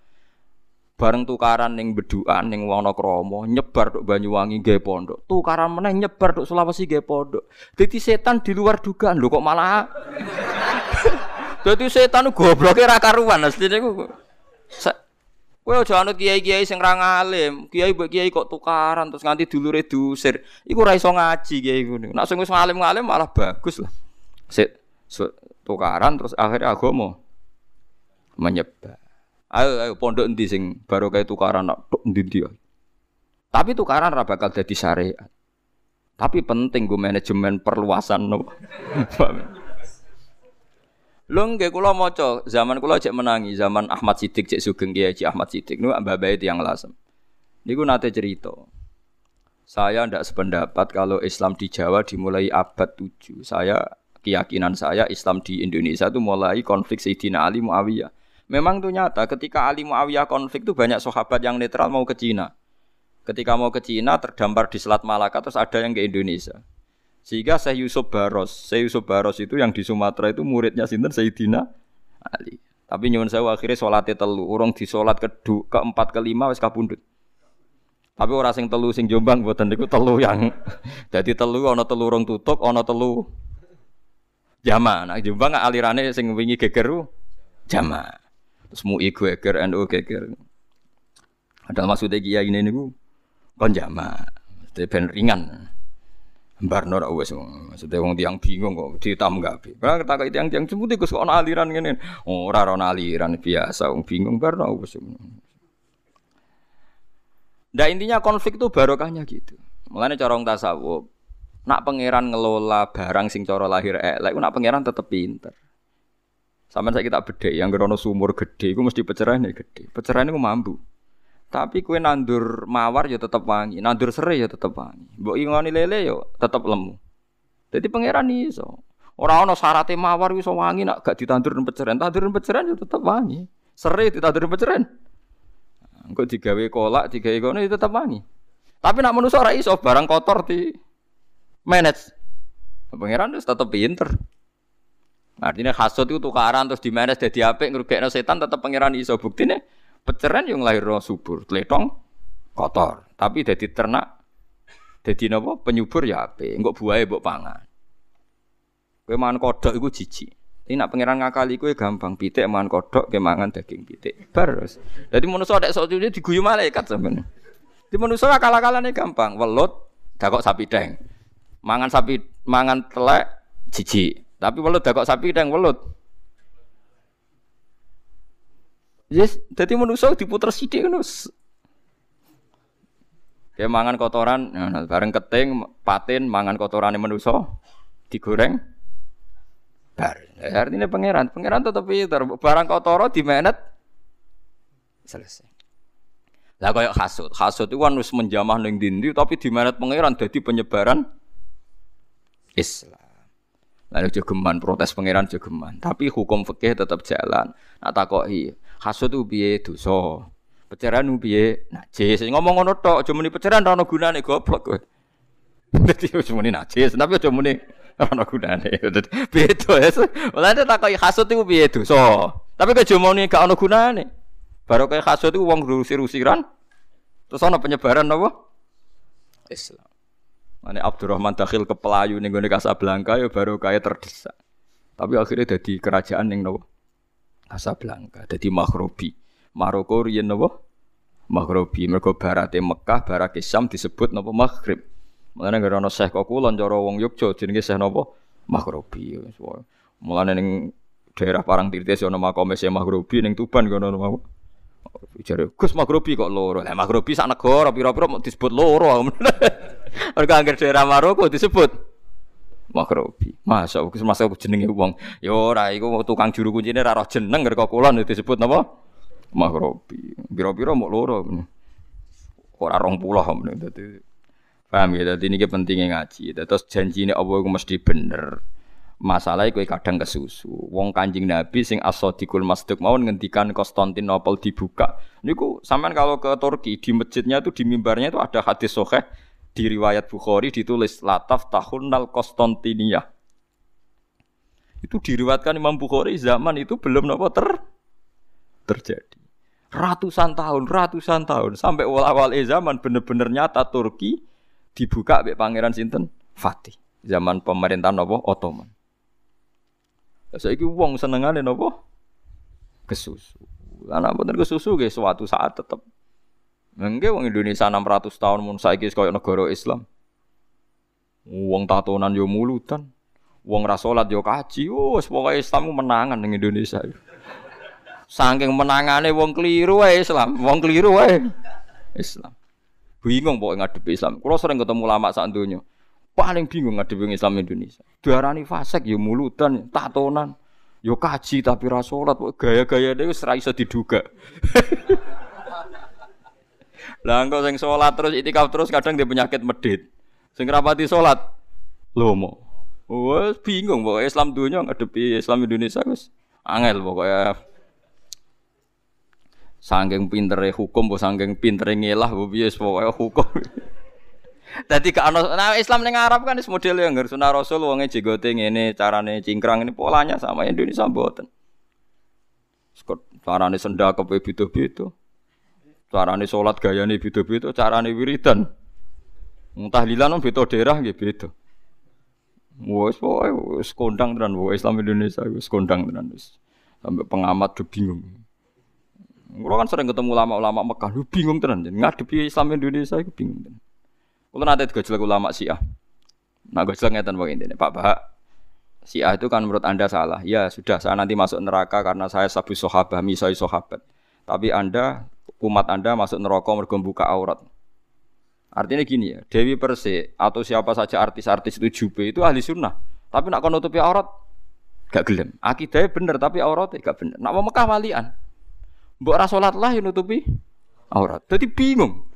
bareng tukaran ning beduan ning Wonokromo nyebar tok Banyuwangi nggih pondok tukaran meneh nyebar tok Sulawesi nggih pondok dadi setan di luar dugaan lho kok malah *laughs* dadi setan gobloke ra karuan asline ku Kowe aja anut kiai-kiai sing ra ngalim, kiai mbek kiai kok tukaran terus nganti dulure diusir. Iku ra iso ngaji kiai ngono. Nek sing wis ngalim-ngalim malah bagus lah. Sik tukaran terus akhirnya agama menyebar. Ayo ayo pondok endi sing baru kayak tukaran tok endi Tapi tukaran ora bakal dadi syariat. Tapi penting gue manajemen perluasan no. *laughs* Lho nggih kula maca zaman kula cek menangi zaman Ahmad Sidik cek Sugeng Kiai Ahmad Sidik niku mbah bae tiyang lasem. Niku nate cerita. Saya ndak sependapat kalau Islam di Jawa dimulai abad 7. Saya keyakinan saya Islam di Indonesia itu mulai konflik Sayyidina Ali Muawiyah. Memang itu nyata ketika Ali Muawiyah konflik itu banyak sahabat yang netral mau ke Cina. Ketika mau ke Cina terdampar di Selat Malaka terus ada yang ke Indonesia. Sehingga Syekh Yusuf Baros, Syekh Yusuf Baros itu yang di Sumatera itu muridnya sinten Sayyidina Ali. Tapi nyuwun saya akhirnya sholatnya telu, urung di sholat ke keempat kelima wis kabundut. Tapi orang sing telu sing Jombang buatan niku telu yang *laughs* jadi telu ana telu urung tutup, ana telu jama. Nah Jombang alirane sing wingi gegeru jama. Terus MUI geger, NU geger. Ada maksudnya kiai ini niku kon jama, ben ringan. Barno ora wis maksudnya wong tiang bingung kok ditambah. Kalau kata tiang-tiang sebut iku kok aliran ngene. Oh, ana aliran biasa wong bingung barno wis. Nah intinya konflik itu barokahnya gitu. Mulane cara tasawuf, nak pangeran ngelola barang sing cara lahir elek, nak pangeran tetep pinter. Sama saya kita beda, yang gerono sumur gede, gue mesti pencerahan ya gede. Pencerahan itu mampu. Tapi kue nandur mawar ya tetap wangi, nandur serai ya tetap wangi. Mbok ingoni lele yo ya tetap lemu. Jadi pangeran iso. Orang ono syaratnya mawar iso wangi nak gak ditandur dan pencerahan, tandur dan pencerahan ya tetap wangi. Serai ditandur dan pencerahan. Engko digawe kolak, digawe kono itu tetep wangi. Tapi nak manusa iso barang kotor di manage. Pangeran wis tetep pinter. Artinya hasud itu tukaran terus di manage dadi apik ngrugekno setan tetep pangeran iso buktine peceran yang lahir subur, tletong kotor. Tapi dadi ternak dadi napa penyubur ya apik, engko buahe pangan. Kowe mangan kodok iku jijik. Ini nak pangeran ngakali kowe gampang pitik mangan kodok ke mangan daging pitik. Bar. Dadi manusa nek sok diguyu malaikat sampeyan. Di manusa akal-akalane gampang, welut dakok sapi deng. Mangan sapi mangan telek jijik. Tapi welut dakok sapi deng welut. Yes, jadi manusia diputer sidik kan Kayak mangan kotoran, nah, bareng keting, patin, mangan kotoran manusia, digoreng, bar. Ya, artinya pangeran, pangeran tetap pinter. Barang kotor di menet, selesai. Lah kayak hasut, hasut itu kan harus menjamah neng dindi, tapi di menet pangeran jadi penyebaran Islam. Lalu jogeman protes pangeran jogeman, tapi hukum fikih tetap jalan. Nah takoki, hasud itu piye dosa. Pecaran itu piye najis. Ngomong ngono tok, aja muni pecaran ora ono gunane goblok kowe. *laughs* Dadi aja muni najis, tapi aja muni ora ono gunane. *laughs* Beda ya. Mulane takoki hasud itu piye dosa. Tapi kok aja muni gak ono gunane. Baru kayak hasud itu wong rusir-rusiran. Terus ono penyebaran apa? Islam. Mane Abdurrahman dakhil ke Pelayu ning gone Casablanca ya baru kaya terdesak. Tapi akhirnya jadi kerajaan ning nopo? Casablanca, jadi Maghribi. Maroko riyen nopo? Maghribi. Mergo barate Mekah, barake Syam disebut nopo Maghrib. Mulane gara ana Syekh kok kulon cara wong Yogya jenenge Syekh nopo? Maghribi. Mulane ning daerah Parangtirtis ana makome Syekh Maghribi ning Tuban kono nopo? Jare Gus Maghribi kok loro. Lah Maghribi sak negara pira-pira disebut loro. *laughs* Mergo angger daerah Maroko disebut Maghribi. Masa Gus masa jenenge wong. Ya ora iku tukang juru kuncine ra roh jeneng kok kulon disebut napa? Maghribi. Pira-pira mau loro. Ora rong puluh dadi. Paham ya, dadi ini pentingnya ngaji. Terus janji ini Allah mesti bener. Masalahnya kowe kadang kesusu. Wong Kanjeng Nabi sing as-sadiqul masduq mau ngendikan Konstantinopel dibuka. Niku sampean kalau ke Turki di masjidnya itu di mimbarnya itu ada hadis sahih di riwayat Bukhari ditulis lataf tahunal Konstantinia. Itu diriwayatkan Imam Bukhari zaman itu belum nopo ter terjadi. Ratusan tahun, ratusan tahun sampai awal-awal zaman bener-bener nyata Turki dibuka oleh pangeran sinten Fatih zaman pemerintahan nopo Ottoman. Saiki wong senengane napa? Kesusu. Napa bener kesusu nggih suatu saat tetep. Nggih wong Indonesia 600 tahun mun saiki koyo negara Islam. Wong tatonan yo mulutan. Wong ra salat yo kaji. Oh, wis pokoke Islam menangan ning Indonesia. Saking menangane wong keliru wae Islam, wong keliru wae Islam. Bingung pokoke ngadepi Islam. Kulo sering ketemu ulama sak donya paling bingung ngadepi Islam Indonesia. Diarani fasek ya mulutan, tatonan, yo kaji tapi ra salat, gaya-gaya dhewe ora iso diduga. *laughs* Lah engko sing salat terus itikaf terus kadang dia penyakit medit. Sing rapati salat lomo. Wes bingung pokoknya Islam dunia ngadepi Islam Indonesia wis angel pokoknya. Sangking pintere hukum, sangking pintere ngelah, piye pokoknya hukum. *laughs* Dadi gak ono nah Islam ning Arab kan wis model yang sunah Rasul wonge jenggote ngene, carane cingkrang ini polanya sama Indonesia mboten. Carane sendak kepe beda-beda. Carane salat gayane beda-beda, carane wiridan. Tahlilan beda daerah nggih beda. Wes pokoke wis kondang tenan wong Islam Indonesia wis kondang tenan wis. Sampai pengamat tuh bingung. Kulo kan sering ketemu ulama-ulama Mekah, lu bingung tenan ngadepi Islam Indonesia itu bingung tenan. Kulo nanti digojlek ulama Syiah. Nah gojlek ngeten pokoke intine, Pak Bahak. Syiah itu kan menurut Anda salah. Ya sudah, saya nanti masuk neraka karena saya sabu sahabat, misai sahabat. Tapi Anda, umat Anda masuk neraka mergo buka aurat. Artinya gini ya, Dewi Persik atau siapa saja artis-artis itu jube itu ahli sunnah. Tapi nak nutupi aurat, gak gelem. Akidahnya bener tapi auratnya gak bener. Nak mau Mekah walian, mbok rasolat lah yang nutupi aurat. Jadi bingung.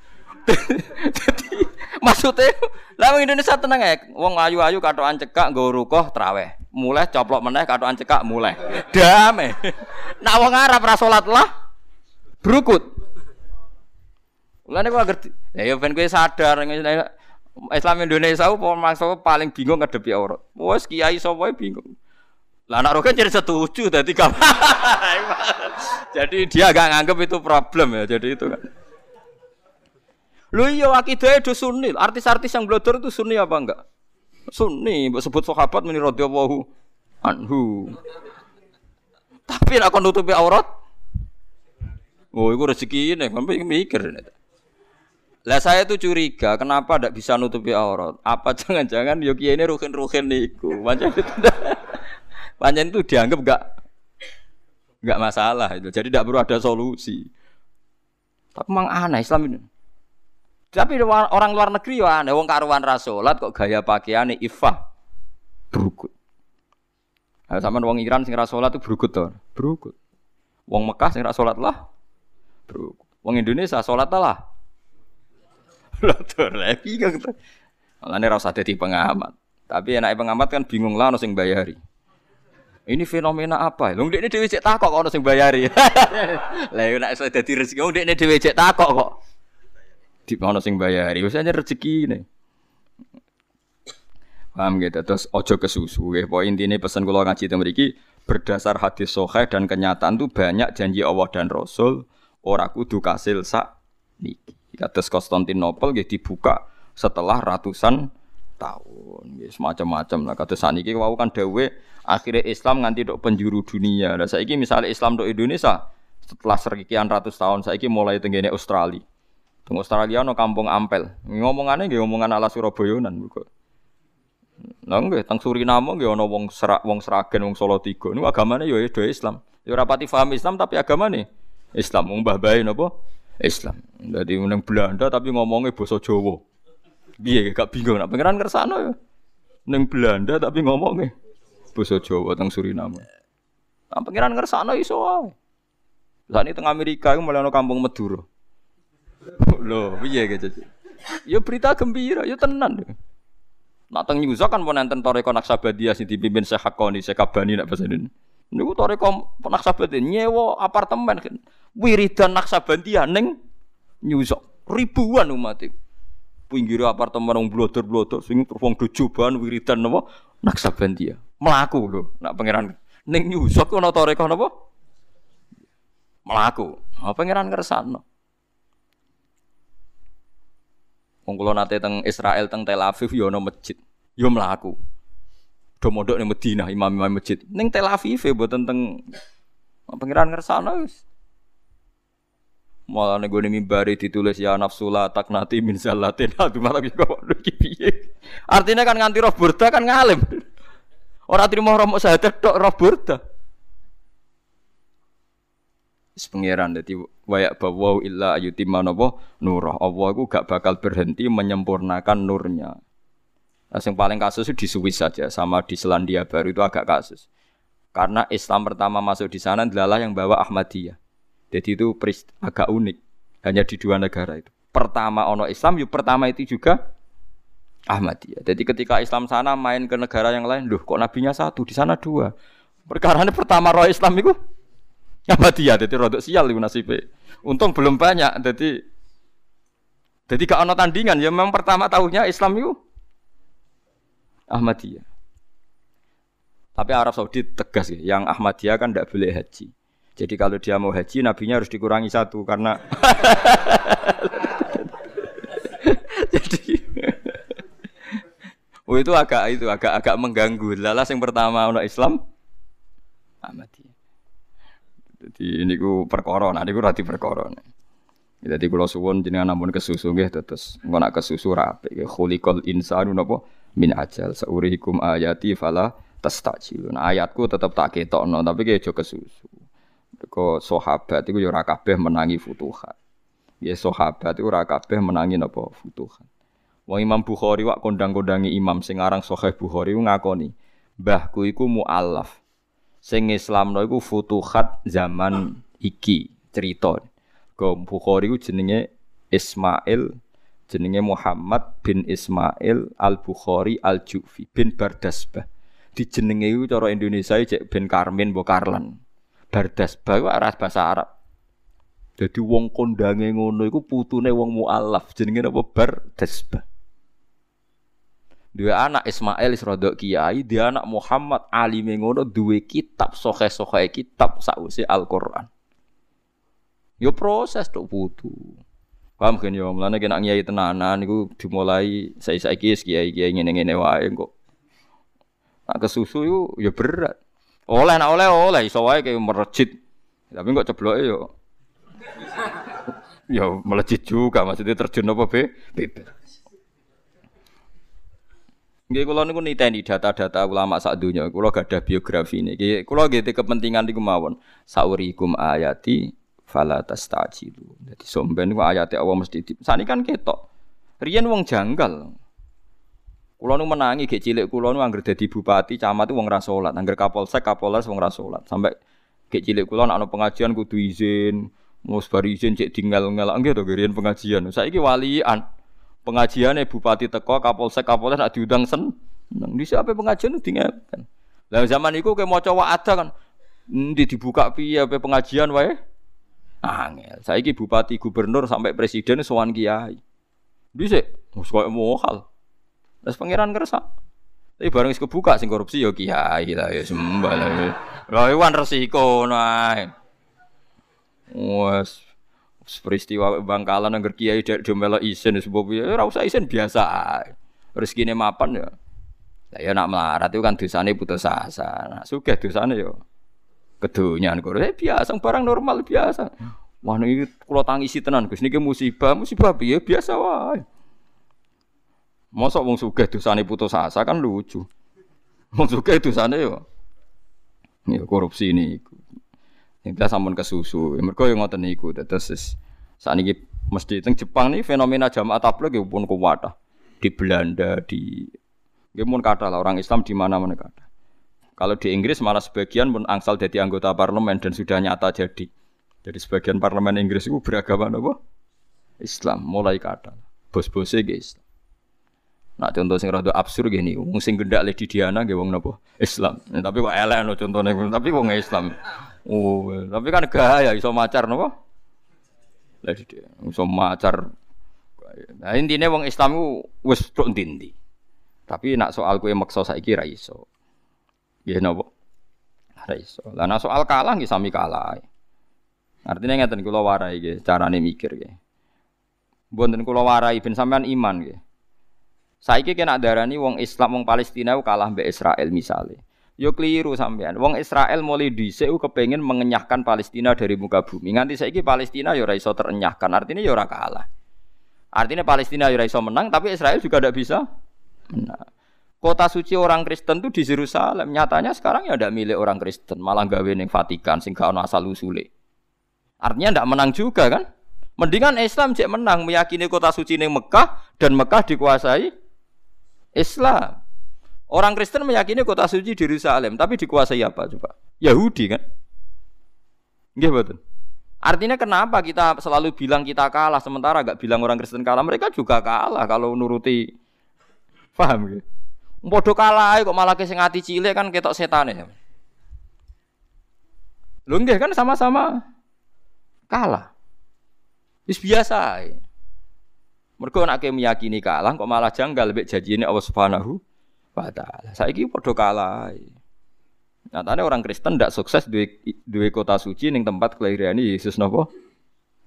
*laughs* Jadi maksudnya lah Indonesia tenang ya. Wong ayu-ayu katokan cekak nggo rukoh traweh. Mulai coplok meneh katokan cekak mulai. *laughs* Damai. Nak wong Arab ra salat lah berukut. Mulane kok ngerti. Ya ya ben kowe sadar Islam Indonesia apa maksud paling bingung ngadepi aurat. Wes kiai sapa bingung. Lah anak rokan jadi setuju tadi *laughs* jadi dia agak nganggep itu problem ya. Jadi itu kan. Lu iya akidah itu sunni. Artis-artis yang blodor itu sunni apa enggak? Sunni. Sebut sahabat meni radhiyallahu anhu. Tapi nak nutupi aurat. Oh, itu rezeki ini. Sampai mikir. Lah saya tuh curiga, kenapa tidak bisa nutupi aurat? Apa *laughs* jangan-jangan Yogi ini ruhin-ruhin niku? Macam itu. *laughs* Panjang itu dianggap enggak enggak masalah itu. Jadi tidak perlu ada solusi. Tapi memang aneh Islam ini. Tapi orang luar negeri ya aneh. Wong karuan rasulat kok gaya pakaiannya ifah berukut. Nah, sama wong Iran sing rasulat itu berukut tuh, berukut. Wong Mekah sing rasulat lah berukut. Wong Indonesia sholat lah. Lotor lagi kan. Malah ini rasa jadi pengamat. Tapi enak pengamat kan bingung lah sing bayari. Ini fenomena apa? Lho ndekne dhewe cek takok kok sing bayari. *laughs* Lah nek iso dadi rezeki wong ndekne dhewe cek takok kok. Di ono sing bayari, wis aja rezeki ini. Paham gitu. Terus ojo kesusu ya. Poin intinya pesan kula ngaji teng mriki berdasar hadis sahih dan kenyataan tuh banyak janji Allah dan Rasul ora kudu kasil sak niki. Kados Konstantinopel nggih dibuka setelah ratusan tahun. Ya semacam-macam lah. Kata saniki wau kan dawe akhirnya Islam nganti dok penjuru dunia. Lah saiki misalnya Islam dok Indonesia setelah sekian ratus tahun saiki mulai tenggene Australia. Teng Australia no kampung Ampel. Ngomongannya nggih ngomongan ala Surabayanan kok. Lah nggih teng Suriname nggih ana wong serak wong Seragen wong Solo Tiga. Niku agamane ya Islam. Ya ora pati paham Islam tapi agamane Islam. Mbah bae napa? Islam. Jadi meneng Belanda tapi ngomongnya basa Jawa. Biye gak bingung nak pangeran kersane ya. Ning Belanda tapi ngomongnya basa Jawa teng Suriname. Nah, pangeran ngersakno iso. Lah ini teng Amerika iku mulai kampung Madura. Loh, piye gitu. Ya berita gembira, ya tenan. Nak teng Nyuza kan mau nonton Toreko Naksabadia sing dipimpin Syekh Hakoni, Syekh Kabani nak bahasa ini. Niku Toreko Naksabadia nyewa apartemen kan. Wiridan Naksabandia ning Nyuza. Ribuan umat itu pinggir apartemen wong blotor-blotor sing terus wong dojoban wiridan napa naksabandia. Melaku lho, nak pangeran ning nyusuk ana toreko napa? Melaku. Apa pangeran ngersakno. Wong kula nate teng Israel teng Tel Aviv ya ana masjid. Ya mlaku. Do mondok ning Madinah imam-imam masjid. Ning Tel Aviv ya mboten teng pangeran ngersakno wis. Malah nego nih mimbari ditulis ya nafsula tak nati min zalatin aduh malah kok piye. Artinya kan nganti roh burda kan ngalim. Orang terima roh syahadat tok roh burda. Wis dadi wayak bawa illa ayutimma napa nurah. Allah iku gak bakal berhenti menyempurnakan nurnya. Nah, yang paling kasus itu di Swiss saja, sama di Selandia Baru itu agak kasus. Karena Islam pertama masuk di sana adalah yang bawa Ahmadiyah. Jadi itu agak unik. Hanya di dua negara itu. Pertama ono Islam, yuk pertama itu juga Ahmadiyah. Jadi ketika Islam sana main ke negara yang lain, loh kok nabinya satu, di sana dua. Perkara ini pertama roh Islam itu Ahmadiyah. Jadi rodok sial itu nasibnya. Untung belum banyak. Jadi jadi gak ono tandingan. Ya memang pertama tahunya Islam itu Ahmadiyah. Tapi Arab Saudi tegas ya, yang Ahmadiyah kan tidak boleh haji. Jadi kalau dia mau haji, nabinya harus dikurangi satu karena *laughs* jadi oh itu agak itu agak agak mengganggu. Lalas yang pertama untuk Islam Ahmadi. Jadi ini ku perkara, nah ku rati perkara. Jadi kalau suwon jenengan namun kesusu nggih terus engko nak kesusu rapi. Khuliqal insanu napa min ajal saurihikum ayati fala tastajilun. Ayatku tetap tak ketokno tapi kayak jo kesusu. Kau sahabat itu ya ora kabeh menangi futuhat. Ya sahabat itu ora kabeh menangi napa futuhat. Wong Imam Bukhari wak kondang-kondangi imam sing aran Sahih Bukhari ngakoni, mbahku iku mualaf. Sing Islamno iku futuhat zaman iki cerita. Go Bukhari iku jenenge Ismail jenenge Muhammad bin Ismail Al Bukhari Al Jufi bin Bardasbah. Dijenenge iku cara Indonesia cek bin Karmin Bokarlan. Bardas bawa ras bahasa Arab. Jadi wong kondange ngono iku putune wong mualaf jenenge apa bar desbah. Dua anak Ismail Isrodok Kiai, dia anak Muhammad Ali ngono dua kitab sohe-sohe kitab sausi Al-Qur'an. Yo proses tuh putu. Paham kan yo, mulane kena nyai tenanan niku dimulai saiki-saiki kiai-kiai ngene-ngene wae kok. Nak kesusu yo yo berat. Oleh nak oleh oleh iso wae kayak merejit. Tapi kok cebloke yo. yo melejit juga maksudnya terjun apa be? Bebas. Nggih kula niku niteni data-data ulama sak donya. Kula gadah biografi. Nggih kula nggih kepentingan niku mawon. Saurikum ayati fala tastajilu. Dadi somben ku ayate Allah mesti di. Sani kan ketok. Riyen wong janggal. Kulo nu menangi gek cilik kulo nu angger dadi bupati, camat wong ra salat, angger kapolsek, kapolres wong ra salat. Sampai gek cilik kulo pengajian kudu izin, mus bar izin cek tinggal ngelak nggih to riyen pengajian. Saiki walian. Pengajiane bupati teko, kapolsek, kapolres nak diundang sen. Nang di siapa pengajian itu kan. Lah zaman iku mau coba ada kan. Ndi dibuka piye pengajian wae? Angel. Saiki bupati, gubernur sampai presiden sowan kiai. Dhisik wis koyo mohal. Terus pangeran kersa. Tapi bareng wis kebuka sing korupsi ya kiai lah ya sembah lah. Lah iwan resiko nae. Wes peristiwa Bangkalan angger kiai dek domelo isin sebab ya ora usah isin biasa. Rezekine mapan ya. Lah ya nak melarat itu kan dosane putus asa. Nah, sugih dosane yo kedonyan kok. Eh biasa barang normal biasa. Wah niki kula tangisi tenan Gus niki musibah, musibah piye biasa wae. Mosok wong sugih dosane putus asa kan lucu. Wong sugih dosane yo ya korupsi niku. Yang kita sampun kesusu. Mergo yo ngoten niku terus sakniki mesti teng Jepang nih fenomena jamaah tabligh pun kuwat. Di Belanda di Nggih mun kata lah orang Islam di mana-mana kata. Kalau di Inggris malah sebagian pun angsal jadi anggota parlemen dan sudah nyata jadi. Jadi sebagian parlemen Inggris itu beragama apa? Islam, mulai kata. Bos-bosnya Islam. Nah contoh sing rada absurd gini, wong sing gendak le Diana nggih wong napa? Islam. Ya, tapi kok elek no contohnya, tapi wong Islam. Oh, tapi kan gaya iso macar napa? Lah iso macar. Nah intinya wong Islam ku wis tok ndi Tapi nak soal kue maksa saiki ra iso. Ya napa? Ora iso. Lah nek soal kalah nggih sami kalah. Artinya ngeten kula warai nggih carane mikir nggih. Mboten kula warai ben sampean iman nggih. Saiki kena darani wong Islam wong Palestina kalah mbek Israel misalnya. Yo keliru sampean. Wong Israel mulai dhisik kepengin mengenyahkan Palestina dari muka bumi. Nganti saiki Palestina yo ora terenyahkan. Artinya yo ora kalah. Artinya Palestina yo ora menang tapi Israel juga tidak bisa menang. Kota suci orang Kristen itu di Yerusalem. Nyatanya sekarang ya ada milik orang Kristen, malah gawe ning Vatikan sing gak asal usule. Artinya ndak menang juga kan? Mendingan Islam cek menang meyakini kota suci ning Mekah dan Mekah dikuasai Islam. Orang Kristen meyakini kota suci di Yerusalem, tapi dikuasai apa coba? Yahudi kan? Nggih betul. Artinya kenapa kita selalu bilang kita kalah sementara gak bilang orang Kristen kalah? Mereka juga kalah kalau nuruti paham gitu. Padha kalah kok malah sing ati cilik kan ketok setane. Lho nggih kan sama-sama kalah. Wis biasa. Mergo nek meyakini kalah kok malah janggal mek janjine Allah Subhanahu wa taala. Saiki padha kalah. Nyatane orang Kristen ndak sukses duwe duwe kota suci ning tempat kelahiran Yesus napa?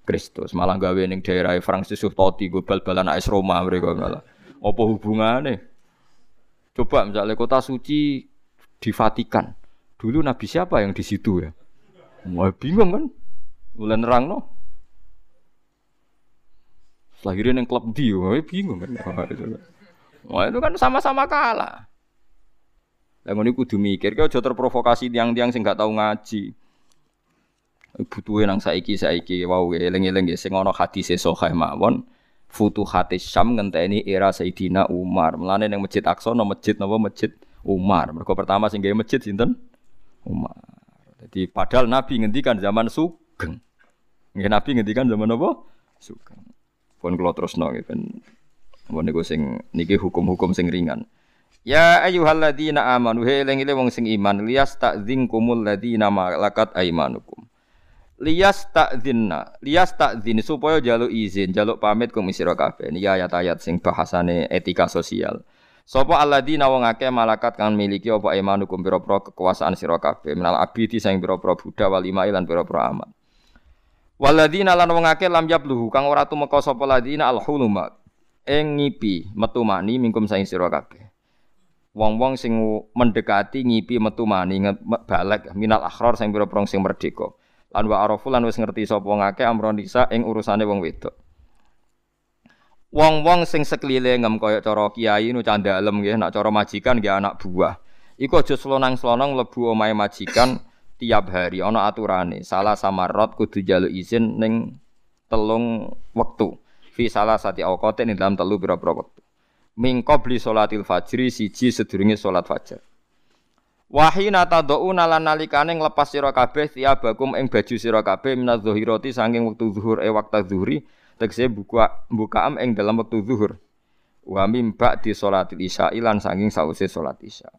Kristus malah gawe ning daerah Francis Totti go bal-balan AS Roma mereka malah. Apa hubungane? Coba misalnya kota suci di Vatikan. Dulu Nabi siapa yang di situ ya? Wah bingung kan? Mulai nerang no. Lahirin yang klub wah bingung kan? Wah itu, kan. wah, itu kan sama-sama kalah. Lah ngono kudu mikir, kau jauh terprovokasi tiang-tiang sing gak tahu ngaji. Butuhe nang saiki saiki wow eling-eling sing ana hadise sahih mawon hati Syam ngenteni era Sayyidina Umar. Mulane ning Masjid Aqsa no masjid napa masjid Umar. Mergo pertama sing gawe masjid sinten? Umar. Jadi padahal Nabi ngendikan zaman Sugeng. Nggih Nabi ngendikan zaman apa? Sugeng. Pun kula terusno nggih ben Mun niku sing niki hukum-hukum sing ringan. Ya ayyuhalladzina amanu he eling wong sing iman liyas ta'dzinkumul ladzina malakat aimanukum. Takzinna, lias takzin supaya jaluk izin, jaluk pamit kum sira kabeh. Ayat-ayat sing bahasane etika sosial. Sapa alladzina wong akeh malakat kang miliki apa imanukum pira-pira kekuasaan sira kabeh minal abidi sing pira-pira budak wal imai lan pira-pira amat. Waladina lan wong akeh lam yabluhu kang ora tumeka sapa ladina alhuluma ing ngipi metu mani mingkum saing sira kabeh. Wong-wong sing mendekati ngipi metu mani balik minal akhror sing pira-pira sing merdeka. Lan wa arafu lan wis ngerti sapa ngake amron nisa ing urusane wong wedok. Wong-wong sing sekelilingem kaya cara kiai nu candalem nggih, nak cara majikan nggih anak buah. Iku aja slonang-slonong mlebu omahe majikan tiap hari ana aturane. Salah samarot kudu jaluk izin ning telung wektu. Fi salah sati awqatin ing dalam telu pira-pira wektu. Min qabli salatil fajri siji sedurunge salat fajar. Wahina tad'una lan nalikane nglepas sira kabeh tiabakum ing baju sira kabeh minadh dhahirati saking wektu zuhur e waktu zuhri tegese buka bukaam ing dalam wektu zuhur. Wa mim ba'di sholatil isya lan saking sause salat isya.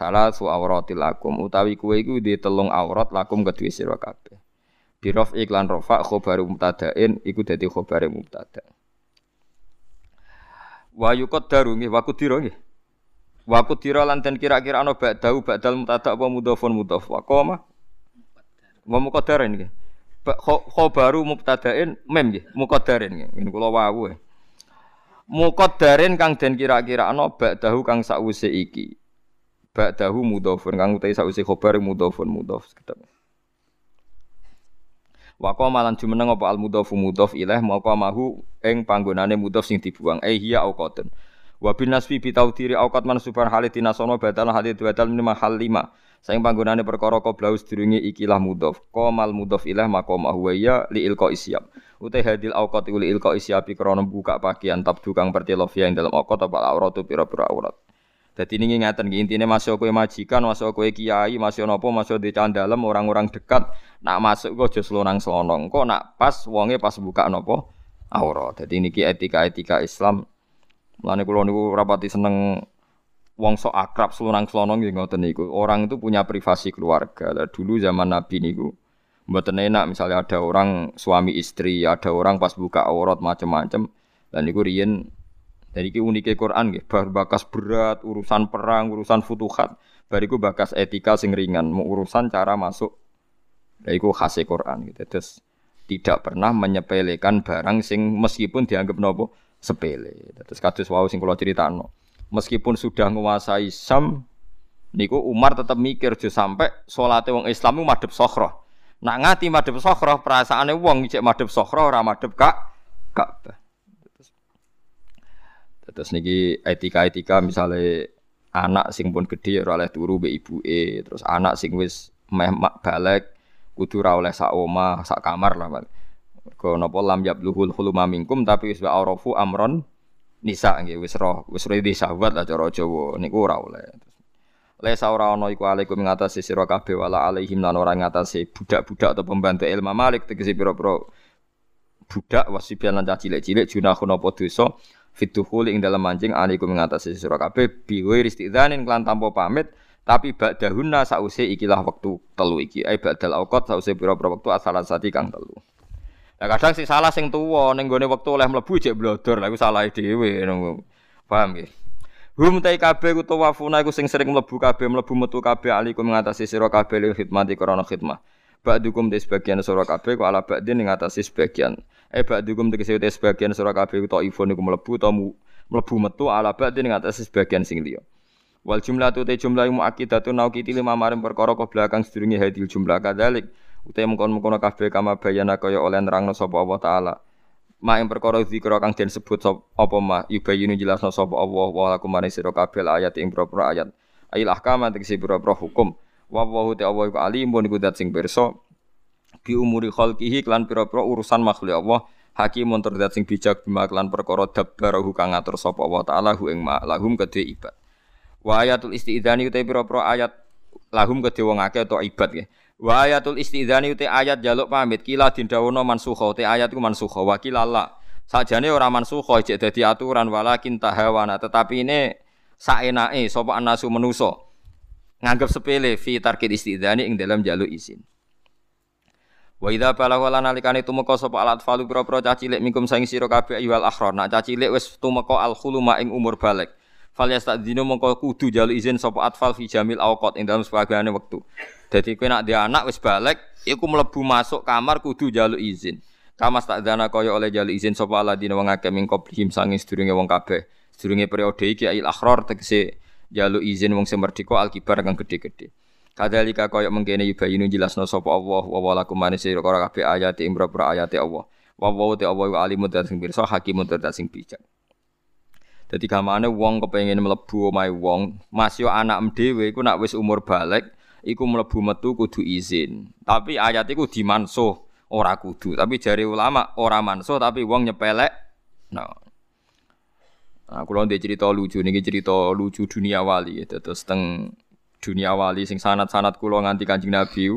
Salah su lakum utawi kuwe iku di telung aurat lakum kedue sira kabeh. Birof iklan rofa khobaru mubtada'in iku dadi khobare mubtada. Wa yuqaddaru nggih wa kudira nggih. Wa kudira lan kira-kira ana ba'dau ba'dal mutadak apa mudhafun mudhaf wa qoma. Wa muqaddarin nggih. Khobaru mubtada'in mem nggih, muqaddarin nggih. Ngene kula wau. Muqaddarin kang den kira-kira ana ba'dahu kang sakwise iki. Ba'dahu mudhafun kang utahe sakwise khobar mudhafun mudhaf sekedap. Wa qoma lan jumeneng apa al mudhafu mudhaf ilaih maka mahu ing panggonane mudhaf sing dibuang. Eh hiya auqatun. Wa bin nasfi bi taudiri auqat mansuban halid dinasono badal halid badal min mahal lima. Saing panggonane perkara qoblau sedurunge ikilah mudhof. Qamal mudhof ilah maqama huwa ya li ilqa isyab. Utai hadil auqat li ilqa isyab krana buka pakaian tabdu kang pertelofia ing dalam auqat apa auratu pira-pira aurat. Dadi ini nggih intine masuk kowe majikan, masuk kowe kiai, masuk napa, masuk di candalem orang-orang dekat, nak masuk kok aja slonang-slonong. Kok nak pas wonge pas buka napa aurat. Dadi niki etika-etika Islam Mulane kula niku rapati seneng wong sok akrab selunang-selonong nggih ngoten niku. Orang itu punya privasi keluarga. Lah dulu zaman Nabi niku mboten enak misalnya ada orang suami istri, ada orang pas buka aurat macam-macam. Dan niku riyen dari ki unike Quran nggih, bar bakas berat, urusan perang, urusan futuhat, bariku bakas etika sing ringan, mau urusan cara masuk. Lah iku Quran gitu. Terus tidak pernah menyepelekan barang sing meskipun dianggap nopo sepele. Terus kados wau sing kula critakno. Meskipun sudah menguasai Sam niku Umar tetap mikir jo sampai salate wong Islam madhep Sokhro. Nak ngati madhep Sokhro, perasaane wong cek madhep Sokhro ora madhep Kak Ka'bah. Terus, niki etika-etika misalnya anak sing pun gede ora oleh turu mbek ibuke, terus anak sing wis meh balik kudu ora oleh sak omah, sak kamar lah. Mergo napa lam yabluhul huluma minkum tapi wis arafu amron nisa nggih wis roh wis di sahabat lah cara Jawa niku ora oleh. Lesa ora ana iku alaikum ngatasi sira kabeh wala alaihim lan ora ngatasi budak-budak atau pembantu ilmu Malik tegese pira-pira budak wasibian lan cilik-cilik junahun apa dosa fituhul ing dalam mancing alaikum ngatasi sira kabeh biwe istidzanin kelan tanpa pamit tapi ba'dahunna sause ikilah wektu telu iki ai ba'dal auqat sause pira-pira wektu asalasati kang telu Nah kadang sing salah sing tuwa ning gone wektu oleh mlebu jek blodor lha iku salah dhewe. Paham nggih? Hum tai kabeh ku tawafuna iku sing sering mlebu kabeh mlebu metu kabeh alikum ngatasi sira kabeh li khidmati krana khidmah. Ba'dukum de sebagian sira kabeh ku ala ba'din ngatasi sebagian. Eh ba'dukum tegese te sebagian sira kabeh ku taifun iku mlebu ta mlebu metu ala ba'din ngatasi sebagian sing liya. Wal jumlah tu te jumlah muakkidatun nauqiti lima maring perkara kok belakang sedurunge hadil jumlah kadalik utai mengkon-mengkon kabeh kama bayana kaya oleh nerangno sapa Allah taala. Ma ing perkara zikra kang den sebut apa ma? Yubayinu jelasno sapa Allah wa lakum maring sira kabeh ayat ing propro ayat. Ayil ahkam tegese propro hukum. Wa ta Allah iku alimun iku dat sing pirsa bi umuri khalqihi klan pira-pira urusan makhluk Allah hakimun terdat sing bijak bima klan perkara dabbarahu kang ngatur sapa Allah taala hu ing lahum kedhe ibad wa ayatul istidzani utai pira-pira ayat lahum kedhe wong akeh atau ibad ya Wa ayatul istidzani uti ayat jaluk pamit kila dindawono mansukha uti ayat iku mansukha wa kilala. Sajane ora mansukha jek dadi aturan walakin tahawana tetapi ini saenake sapa anasu menusa. Nganggep sepele fi tarkid istidzani ing dalam jaluk izin. Wa idza balagha lan nalikane tumeka sapa alat falu pira-pira cah cilik mingkum saing sira kabeh ayyuhal akhrar. Nak cah cilik wis tumeka al khuluma ing umur balik. Fal yastadzinu mongko kudu jalu izin sapa atfal fi jamil awqat ing dalam sebagiane wektu. Dadi kowe nak dia anak wis balik iku mlebu masuk kamar kudu jalu izin. Kamas tak dana kaya oleh jalu izin sapa aladina wong akeh ming qablihim sange sedurunge wong kabeh. Sedurunge periode iki ail akhrar tegese jalu izin wong sing merdeka alkibar kang gedhe-gedhe. Kadalika kaya mengkene yubayinu jelasno sapa Allah wa wa lakum manis sira kabeh ayat ing ayat Allah. Wa wa te Allah wa alimu sing pirsa hakimun sing bijak. Dadi gamane wong kepengin mlebu omahe wong, masih anak dhewe iku nak wis umur balik, iku mlebu metu kudu izin. Tapi ayat iku dimansuh ora kudu. Tapi jari ulama ora mansuh tapi wong nyepelek. Nah. Nah, kula ndek cerita lucu niki cerita lucu dunia wali. Terus teng dunia wali sing sanat-sanat kula nganti Kanjeng Nabi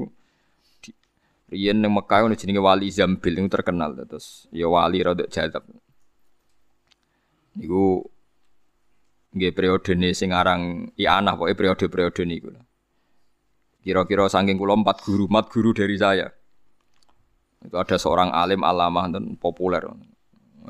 Riyen ning Mekah ono jenenge Wali Zambil niku terkenal terus ya wali rada jadab. Niku nggih periodene sing aran Ianah pokoke periode-periode niku. Kira-kira saking kula empat guru, empat guru dari saya. Itu ada seorang alim alamah dan populer.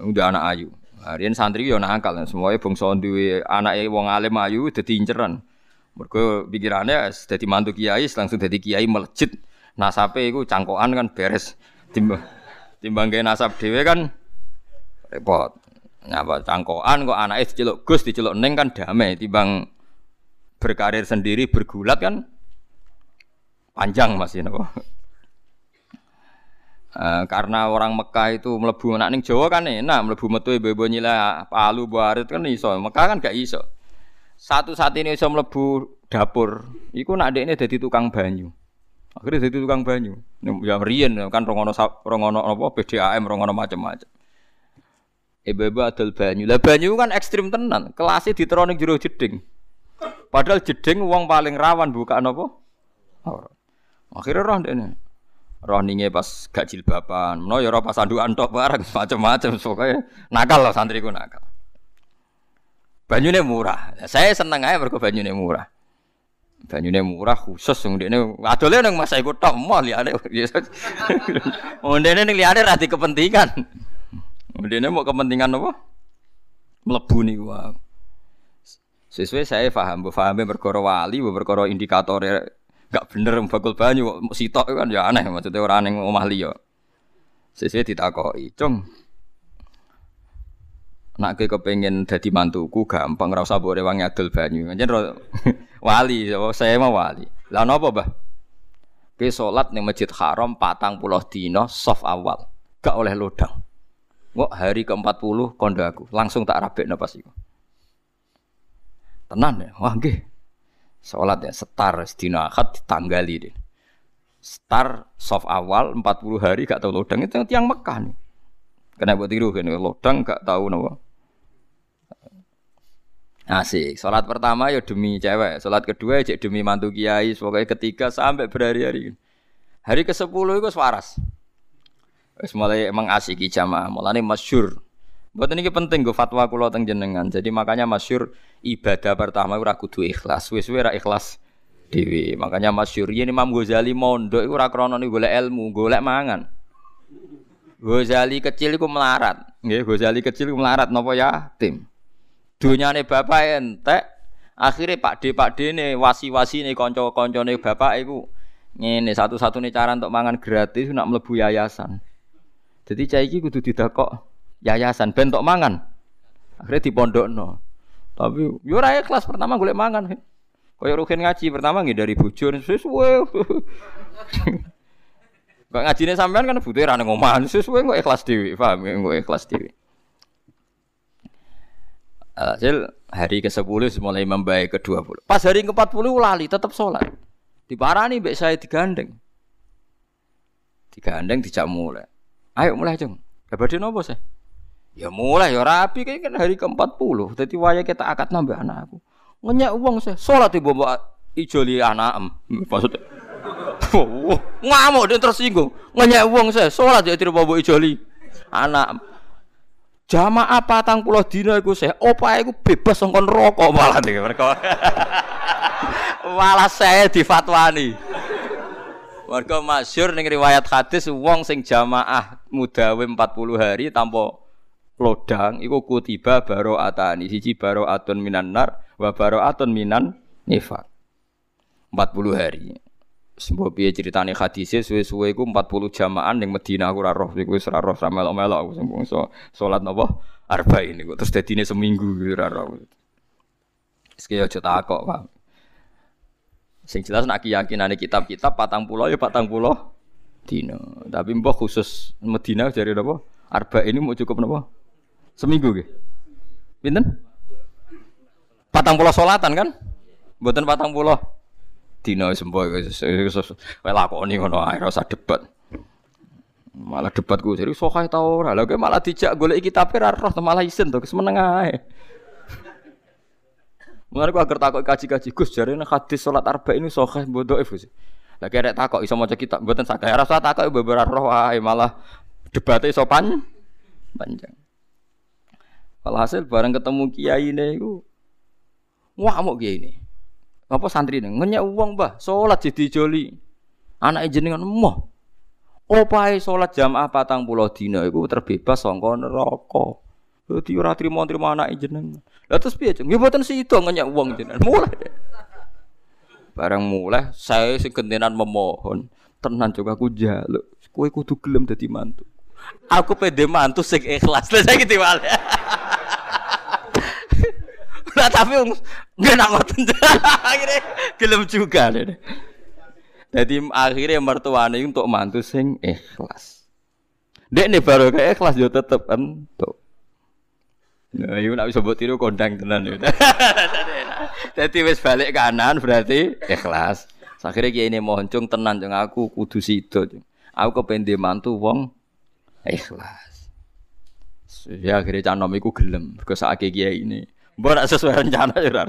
Udah anak ayu. Harian santri yo nakal, semuanya bangsa duwe anake wong alim ayu dadi inceran. Mergo pikirannya dadi mantu kiai langsung dadi kiai melejit. Nasape iku cangkokan kan beres. Timbang timbang nasab dhewe kan repot. Nyapa cangkokan kok anake diceluk Gus diceluk Neng kan damai timbang berkarir sendiri bergulat kan panjang masih napa. Uh, karena orang Mekah itu melebu nak ning Jawa kan enak melebu metu ibu-ibu nyila palu buarit kan iso Mekah kan gak iso satu saat ini iso melebu dapur. Iku nak ini jadi tukang banyu. Akhirnya jadi tukang banyu. Ya riyen kan rongono rongono apa PDAM rongono macam-macam ibu-ibu adol banyu. Lah banyu kan ekstrim tenan. Kelasnya diteronik jero jeding. Padahal jeding uang paling rawan buka apa? Akhirnya roh ini roh ninge pas gak jilbaban, no ya roh pas andukan tok bareng macam-macam pokoknya nakal loh santriku nakal. Banyune murah. Saya seneng aja mergo banyune murah. Banyune murah khusus yang ini adole nang masa iku tok mau liyane. *laughs* Ondene ning liyane ra kepentingan. Ondene mau kepentingan apa? Mlebu niku. Sesuai saya paham, paham perkara wali, perkara indikator gak bener bakul banyu sitok kan ya aneh maksudnya orang aneh omah liya. Sesuk ditakoki, "Cung, nak ke kepengen dadi mantuku gampang ora usah mbok rewangi adol banyu." Anjen *laughs* wali, saya mau wali. Lah napa, Mbah? Ke salat ning Masjid Haram patang puluh dino soft awal. Gak oleh lodang. Kok hari ke-40 kondo aku, langsung tak rabekno pas iku. Tenan ya? Wah nggih. Sholat ya, setar sedina akad ditanggali deh. Star soft awal 40 hari gak tahu lodang itu tiang Mekah nih. Kena buat tiru kan lodang gak tahu nawa. Asik. Sholat pertama ya demi cewek, sholat kedua ya demi mantu kiai, pokoknya ketiga sampai berhari-hari. Hari ke sepuluh itu waras. Wis mulai emang asik jamaah, mulane masyur. Buat ini penting gue fatwa kulo teng jenengan. Jadi makanya masyur ibadah pertama ora kudu ikhlas. Wis ora ikhlas dewi. Makanya masyur ini Imam Ghazali mondok iku ora krana golek ilmu, golek mangan. Ghazali kecil iku melarat. Nggih, Ghazali kecil iku melarat ya? Tim. Dunyane bapak entek, akhirnya Pak D Pak D ne wasi-wasi ne kanca-kancane bapak iku ngene satu-satunya cara untuk mangan gratis nak mlebu yayasan. Jadi cah iki kudu didakok yayasan bentok mangan. Akhirnya di pondok no. Tapi yo kelas pertama gue mangan. Kaya rukin ngaji pertama nggih dari bujur *laughs* sesuai. Kok ngajine sampean kan butuh ra nang omahan sesuai kok ikhlas dhewe, paham kok ikhlas dhewe. Hasil hari ke-10 mulai membaik ke-20. Pas hari ke-40 lali tetap sholat. Diparani mbek saya digandeng. Digandeng dijak mulai. Ayo mulai, Jeng. Kabade nopo sih? Ya mulai ya rapi kayak kan hari ke-40. Jadi waya kita akad nambah anakku. Ngenyak uang saya. Salat ibu mbak ijoli anak. Maksudnya. Ngamuk dia tersinggung. Ngenyak uang saya. Salat ya tidak bawa ijoli anak. Jamaah patang puluh dina iku saya. Opa iku bebas songkon rokok malah nih mereka. *laughs* malah saya difatwani. Warga masyur ning riwayat hadis wong sing jamaah mudawe 40 hari tanpa lodang iku kutiba baro atani siji baro atun minan nar wa baro atun minan nifak 40 hari Sembo piye ceritane hadise suwe-suwe iku 40 jamaah ning Madinah aku ora roh iku wis ora roh sama melok-melok aku sing so, salat napa arba'in iku terus dadine seminggu ora roh. Iki aja takok, Pak. Sing jelas nak keyakinane kitab-kitab patang pulau ya patang pulau dino. Tapi mbah khusus Madinah jari napa? Arba ini mau cukup napa? Seminggu nggih. Pinten? Patang pulau solatan kan? Mboten patang pulau dina sembo kowe lakoni ngono ae rasa debat. Malah debat gue jadi sokai tau ora. Lah malah dijak golek kitabe ra roh malah isen to keseneng ae. Mulane aku agar takut kaji-kaji Gus nek hadis salat arba ini sokai bodoh Gus. Lah kira takut iso maca kitab mboten saged ora usah takok beberapa roh ae malah debatnya iso pan panjang. Alhasil bareng ketemu kiai ini iku ngamuk kiai ini apa santri ini? Ngenyak uang bah sholat jadi joli. Anak jenengan moh. Opae sholat jamaah patang pulau dino itu terbebas songko neraka. Jadi ora trimo trimo anak jenengan. Lah terus piye cung nggih sih itu ngenyak uang jenengan. Mulai. Barang mulai saya sekentenan memohon tenan juga aku jaluk kowe kudu gelem dadi mantu. Aku pede mantu sing ikhlas. Lah gitu *laughs* Nah tapi nggak nak ngoten. *laughs* akhirnya gelem juga deh. Jadi akhirnya mertuane untuk mantu sing ikhlas. Dek nih baru kayak ikhlas yo tetep entuk. Nah, iku nak bisa buat tiru kondang tenan yo. *laughs* Jadi wis balik kanan berarti ikhlas. Akhirnya kiai ini mohon cung tenan cung aku kudu sido. Aku kependi mantu wong ikhlas. Ya akhirnya canom iku gelem. Kau saat kiai ini. Mbok sesuai rencana ya.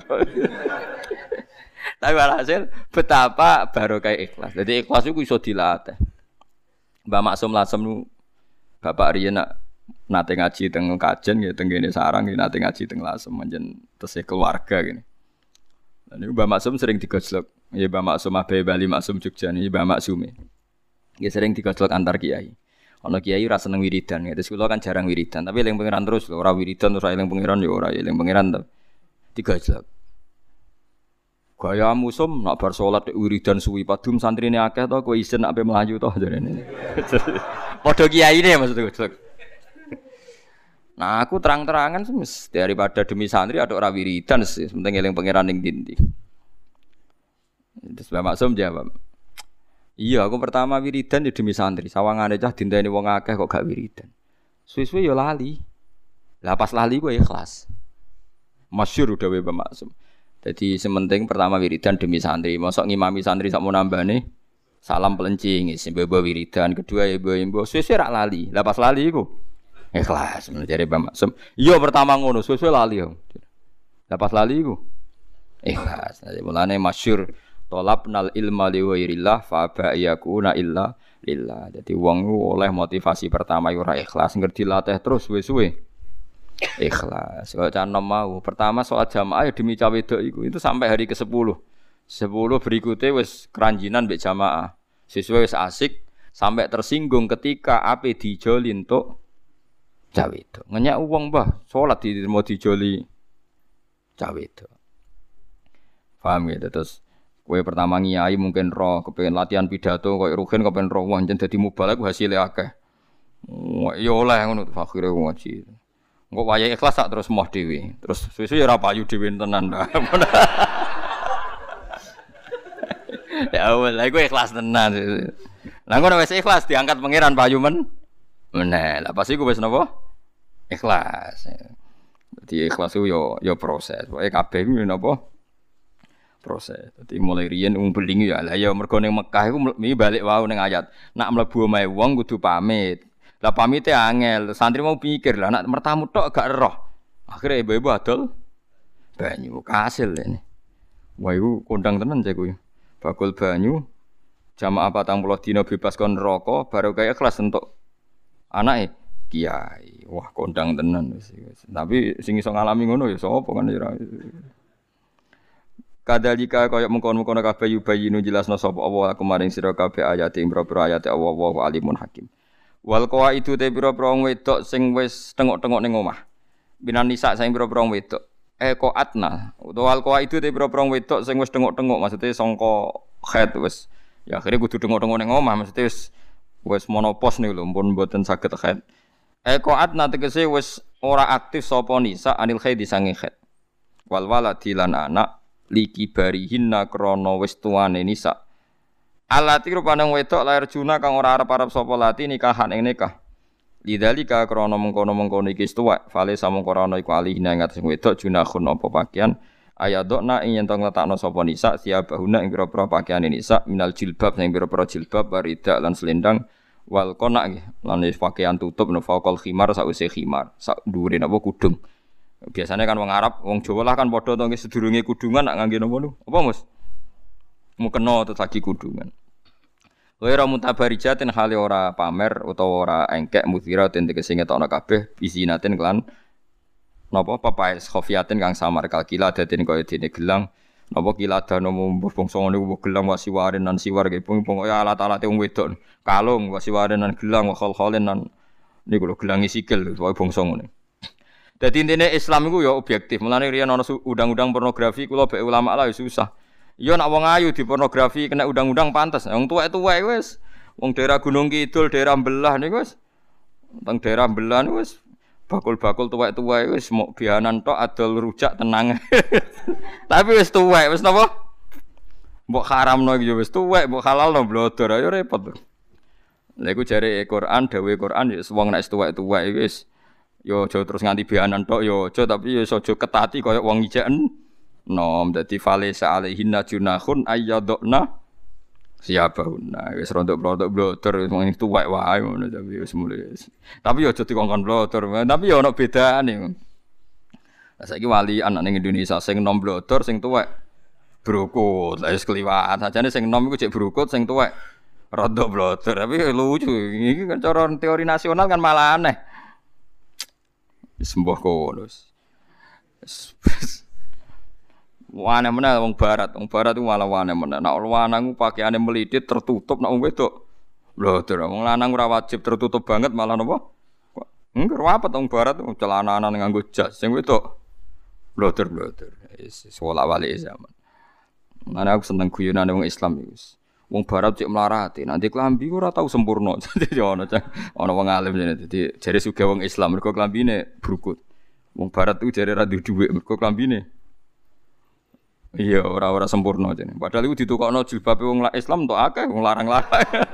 Tapi hasil betapa baru kayak ikhlas. Jadi ikhlas itu bisa dilatih. Mbak Maksum Lasem nu Bapak Rian nak nate ngaji teng kajen gitu teng sarang gitu nate ngaji teng Lasem menjen tesih keluarga gini. Dan ini Mbak Maksum sering digojlok. Ya Mbak Maksum Abe Bali Maksum Jogja ini Mbak Maksum Ya sering digojlok antar kiai. Ono kiai rasa seneng wiridan, ya. Terus kula kan jarang wiridan, tapi eling pangeran terus lho, ora wiridan terus eling pangeran ya ora eling pangeran to. Tiga jelek. Gaya musum nak bar salat wiridan suwi padum santrine akeh to kowe isin nak melayu to jarene. *laughs* Padha kiai ne maksudku jelek. Nah aku terang-terangan daripada demi santri ada orang wiridan sih, penting eling pangeran ning dindi. Terus Mbak Maksum jawab, Iya, aku pertama wiridan ya demi santri. Sawangane cah dinteni wong akeh kok gak wiridan. Suwe-suwe ya lali. Lah pas lali gue ikhlas. Masyur udah wae maksum. Jadi sementing pertama wiridan demi santri. Mosok ngimami santri sak mau nambane salam pelencing isi bawa wiridan kedua ya bawa imbo suwe-suwe rak lali. Lah pas lali iku ikhlas menjadi Mbak Maksum. Iya pertama ngono suwe-suwe lali. Lah pas lali iku ikhlas. Mulane masyur nal ilma li ghairillah fa ba yakuna illa lillah. Jadi wong oleh motivasi pertama yo ikhlas ngerti latih terus suwe-suwe. Ikhlas. Kalau canom mau pertama soal jamaah ya demi cawe iku itu sampai hari ke-10. 10 berikutnya wis keranjinan mbek jamaah. Sesuai wis asik sampai tersinggung ketika ape dijoli untuk cawe itu. Ngenyak uang bah, sholat di mau dijoli cawe itu. Paham gitu terus Kue pertama ngiyai mungkin roh, kepengen latihan pidato, kue rugen kepengen roh, wah jadi mubalak hasilnya akeh. Wah, ya oleh ngono akhire ngaji. Engko wayahe ikhlas tak terus moh dhewe. Terus susu ya ora payu tenan. *laughs* ya Allah, iku ikhlas tenan. Lah ngono wis ikhlas diangkat pangeran payu men. Meneh, lah pas iku wis napa? Ikhlas. Jadi ikhlas itu yo yo proses. Pokoke kabeh ku napa? Proses. Jadi mulai riyen wong ya lah ya mergo ning Mekah iku balik wau ning ayat. Nak mlebu omahe wong kudu pamit. Lah pamite angel, santri mau pikir lah nak mertamu tok gak roh. Akhirnya ibu-ibu adol banyu kasil ini. Wah iku kondang tenan cek kuwi. Bakul banyu jamaah patang puluh dino bebas kon rokok baru kayak kelas untuk anak kiai. Wah kondang tenan Tapi sing iso ngalami ngono ya sapa kan ya Kadalika kaya mengkon-mengkon kabeh yubayinu jelasno sapa aku maring sira kabeh ayat ing pira-pira ayat Allah wa alimun hakim. Wal itu te pira-pira wedok sing wis tengok-tengok ning omah. Binan nisa sing pira-pira wedok. Eh ko atna. Utawa wal itu te pira-pira wedok sing wis tengok-tengok maksudnya sangka head wis ya akhirnya kudu tengok-tengok ning omah maksudnya wis wis monopos nih lho pun mboten saged head. Eh ko atna tegese wis ora aktif sapa nisa anil khaid sange head. Wal waladi lan anak liki barihinna krana wis tuane nisa. Alati rupane wedok lahir juna kang ora arep-arep sapa lati nikahan ing nikah. Lidzalika krana mengkono-mengkono iki tuwek, fale samengko ana iku alihina ing atas wedok junahun apa pakaian ayadokna ing yen tong letakno sapa nisa siabahuna ing pira-pira pakaian nisa minal jilbab sing pira-pira jilbab barida lan selendang wal kona nggih lan pakaian tutup no faqal khimar sause khimar sak dhuwure napa kudung. Biasanya kan wong Arab, wong Jawa lah kan padha to sedurunge kudungan nak ngangge napa Apa Mus? Mau kena terus lagi kudungan. Waira mutabarijatin hale ora pamer utawa ora engkek mudhira ten tegese ngetokno kabeh bisinatin kelan napa? Papae khofiatin kang samar kalkila daden kaya dene gelang. Napa kila dano mbuh bangsa ngene ku gelang wasiwaren nan siwar ge pung pung ya alat-alate wong wedok. Kalung wasiwaren nan gelang wa khol-kholen nan. Niku lho gelangi sikil wae bangsa ngene Jadi intinya Islam itu ya objektif. Mulane riyen ana undang-undang pornografi kula be ulama lah ya susah. Ya nak wong ayu di pornografi kena undang-undang pantas. Wong tuwek-tuwek wis. Wong daerah Gunung Kidul, daerah Belah niku wis. Teng daerah Belah niku wis bakul-bakul tuwek-tuwek wis mau bianan tok adol rujak tenang. *laughs* Tapi wis tuwek wis napa? Mbok haramno iki ya wis tuwek, mbok halalno blodor ayo repot. Lha iku jare Quran, dawuhe Quran ya wong nek tuwek-tuwek wis Yo aja terus nganti bianan tok yo aja tapi yo aja ketati kaya wong ijen. Nom dadi fale alaihinna junahun ayyadna siapahunna wis rontok-rontok blotor wong tuwek wae ngono tapi wis mulai. Tapi yo aja dikongkon blotor, tapi yo ono bedane. Lah saiki wali anak ning Indonesia sing nom blotor sing tuwek brokot. Lah wis kliwat. Sajane sing nom iku cek brokot sing tuwek rontok blotor. Tapi lucu. Iki kan cara teori nasional kan malah aneh. Sembuh kono. Wane mana wong barat, wong barat itu malah wane mana. Nak lanang pakaiane melidit tertutup, nak wong wedok. Lho, terus wong lanang ora wajib tertutup banget malah nopo? Enggak apa wong barat celana-celana nganggo jas, sing wedok bloter bloter. Wis wala wali zaman. Mana aku seneng guyonan wong Islam iki. Wong barat cek melarati, nanti kelambi ora tau sempurna. *laughs* Jadi ono ono wong alim jadi Dadi jare sugih wong Islam mergo klambine brukut. Wong barat itu jare ra dhuwit mergo klambine. Iya, ora-ora sempurna jane. Padahal iku ditukokno jilbabe wong Islam tok akeh wong larang-larang. *laughs*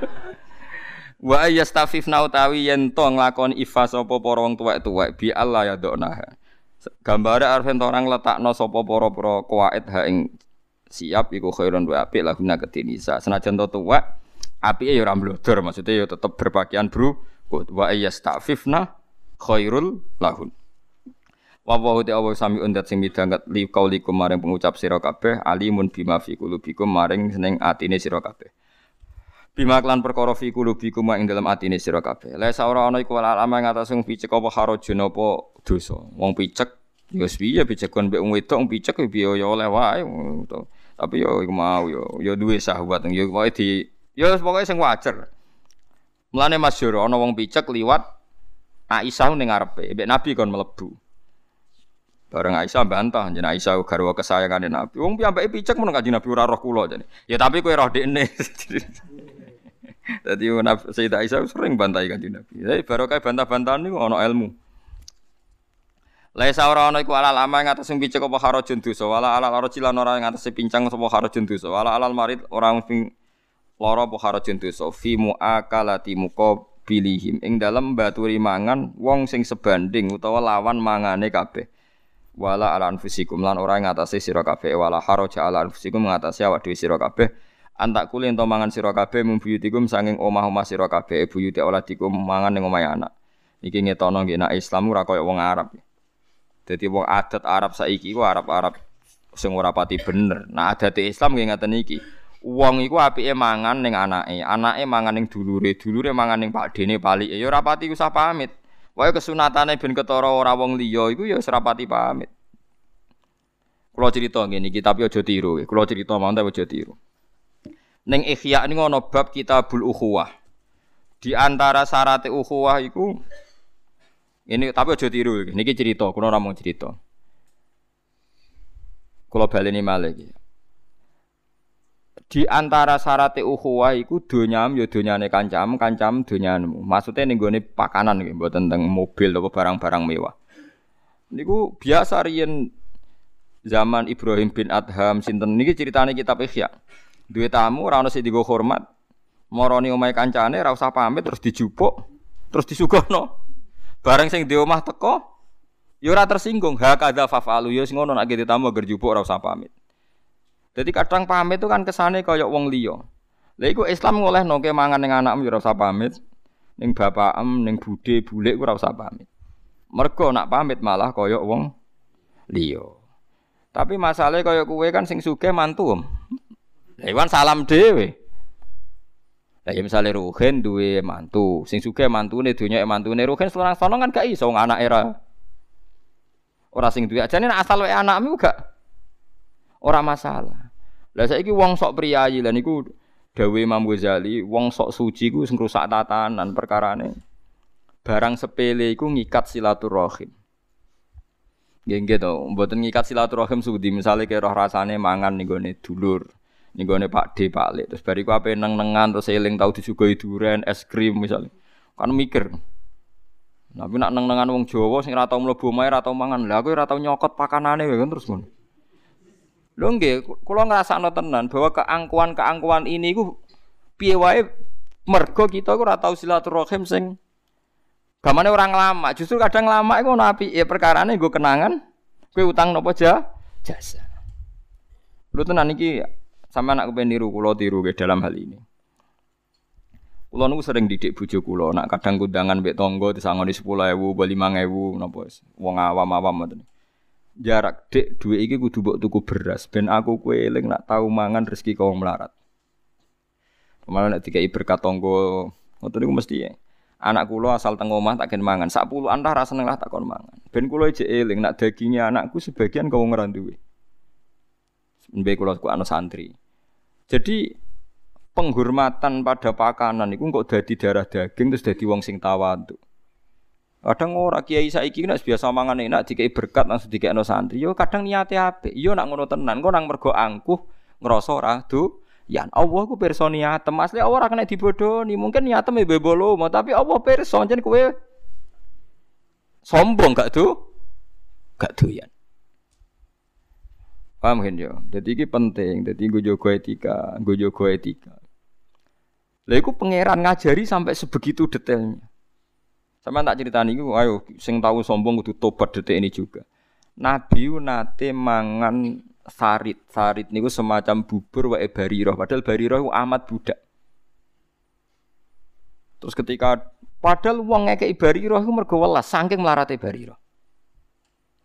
Wa yastafifna utawi yen to nglakoni ifa sapa para wong tuwek-tuwek bi Allah ya dokna. Gambare arep orang letakno sapa para-para kuwait ha ing siap iku khairun wa apik lahuna kedinisa. Senajan to tuwek apike ya ora mblodor, maksudnya ya tetep berpakaian bro. Wa yastafifna khairul lahun. Wa wa te awu sami undat sing midanget li kaulikum maring pengucap sira kabeh alimun bima fi qulubikum maring seneng atine sira kabeh. Bima klan perkara fi qulubikum ing dalam atine sira kabeh. La saora ana iku alama ing atas sing picek apa harajun apa dosa. Wong picek ya piye picek kon mbek wong wedok picek ya ya oleh wae. Tapi yo iku mau yo yo duwe sahabat yo pokoke di yo pokoke sing wajar. Mulane masyhur ana wong picek liwat Aisyah ning ngarepe, mbek Nabi kon mlebu. Bareng Aisyah bantah, jeneng Aisyah garwa kesayangane Nabi. Wong piyambake picek men kanjeng Nabi ora roh kula jane. Ya tapi kowe roh dekne. *laughs* Dadi Sayyidah Aisyah sering bantai kanjeng Nabi. Jadi barokah bantah-bantahan niku ana ilmu. Laisa ora ana iku alal ama ing atas sing picek apa harajun dosa, wala alal arji lan ora ing atas pincang sapa harajun dosa, wala alal marid ora ping lara apa harajun dosa fi muakalati muqabilihim ing dalem baturi mangan wong sing sebanding utawa lawan mangane kabeh. Wala ala anfusikum lan ora ing atase sira kabeh, wala haraja ala anfusikum ngatasi awak dhewe sira kabeh. Antak kuli ento mangan sira kabeh mumbuyutikum sanging omah-omah sira kabeh, buyute oladikum mangan ning omahe anak. Iki ngetono nggih nek Islam ora kaya wong Arab. Jadi wong adat Arab saiki ku Arab-Arab sing ora pati bener. Nah adat Islam nggih ngaten iki. Wong iku apike mangan ning anake, anake mangan ning dulure, dulure mangan ning pakdene palike. Ya ora pati usah pamit. Wae kesunatane ben ketara ora wong liya iku ya ora pamit. Kulo cerita ngene iki tapi aja tiru. Kulo cerita mawon tapi aja tiru. Ning Ihya ini ngono bab Kitabul Ukhuwah. Di antara syarat ukhuwah iku ini tapi aja tiru iki. Niki cerita, kulo ora mau cerita. Kulo baleni malih iki. Di antara syarat ukhuwah iku donyam ya donyane kancam, kancam donyanmu. Maksudnya ning gone pakanan nggih, mboten tentang mobil atau barang-barang mewah. Niku biasa riyen zaman Ibrahim bin Adham sinten niki ceritane kitab Ihya. Duwe tamu ora ono sing digo hormat. Moroni omahe kancane ora usah pamit terus dijupuk, terus disuguhno. Bareng sing di omah teko ya ora tersinggung. Ha kadza fafalu ya sing ngono nek ditamu agar jupuk ora usah pamit. Jadi kadang pamit itu kan kesane kaya wong liya. Lha iku Islam ngolehno ke mangan ning anakmu ya ora usah pamit. Ning bapakem, ning budhe, bulik ora usah pamit. Mergo nak pamit malah kaya wong liya. Tapi masalahnya kaya kue kan sing suge mantu om. Iwan salam dewe. Lah ya misale Ruhin duwe mantu, sing suge mantune dunya mantune Ruhin sono kan gak iso anak era. Ora sing duwe ajane asal wae anakmu gak ora masalah. Lah saiki wong sok priyayi lan iku dawe Imam Ghazali, wong sok suci ku sing rusak tatanan perkarane. Barang sepele iku ngikat silaturahim. Nggih nggih to, mboten ngikat silaturahim sudi misale kaya roh rasane mangan ning dulur. Ning gone Pak D, Pak Lek. Terus bariku ape neng-nengan terus eling tau disuguhi duren, es krim misalnya. Kan mikir. Tapi nak neng-nengan wong Jawa sing ora tau mlebu omahe ora tau mangan. Lah aku ora tau nyokot pakanane kan terus ngono. Lho nggih, kula ngrasakno tenan bahwa keangkuhan-keangkuhan ini ku piye wae mergo kita ku ora tau silaturahim sing Gamane orang lama, justru kadang lama iku ono api ya perkarane nggo kenangan, kowe utang nopo jasa. Lu tenan iki sama anak kepen niru tiru ke dalam hal ini. Kula niku sering didik bojo kula, nak kadang kundangan mbek tangga disangoni 10.000, 5.000 napa wong awam-awam ngoten. Jarak dek duwe iki kudu mbok tuku beras ben aku kowe nak tau mangan rezeki kau melarat. Malah nek dikai berkat tangga ngoten niku mesti ya. Anak kula asal teng omah tak gen mangan. Sak puluhan antah ra seneng lah tak kon mangan. Ben kula ijek eling nak dagingnya anakku sebagian kau duwe. Mbek kula ku anu santri. Jadi penghormatan pada pakanan itu kok dadi darah daging terus dadi wong sing tawadhu. Kadang ora kiai saiki nek biasa mangan enak dikai berkat langsung dikekno santri. Yo kadang niate apik. Yo nak ngono tenan kok nang mergo angkuh ngrasa ora Yan Allah ku pirsa niatem. Asli ora kena dibodoni. Mungkin niatem e bebolo, tapi Allah pirsa jen kowe sombong gak tuh? Gak doyan. Paham kan yo? Jadi ini penting. Jadi gue jago etika, gue jago etika. Lah iku pangeran ngajari sampai sebegitu detailnya. Sama tak cerita nih, ayo sing tahu sombong kudu tobat detik ini juga. Nabi nate mangan sarit. Sarit niku semacam bubur wae bariroh. Padahal bariroh amat budak. Terus ketika padahal uang ngekei bariroh itu mergo welas saking melarate bariroh.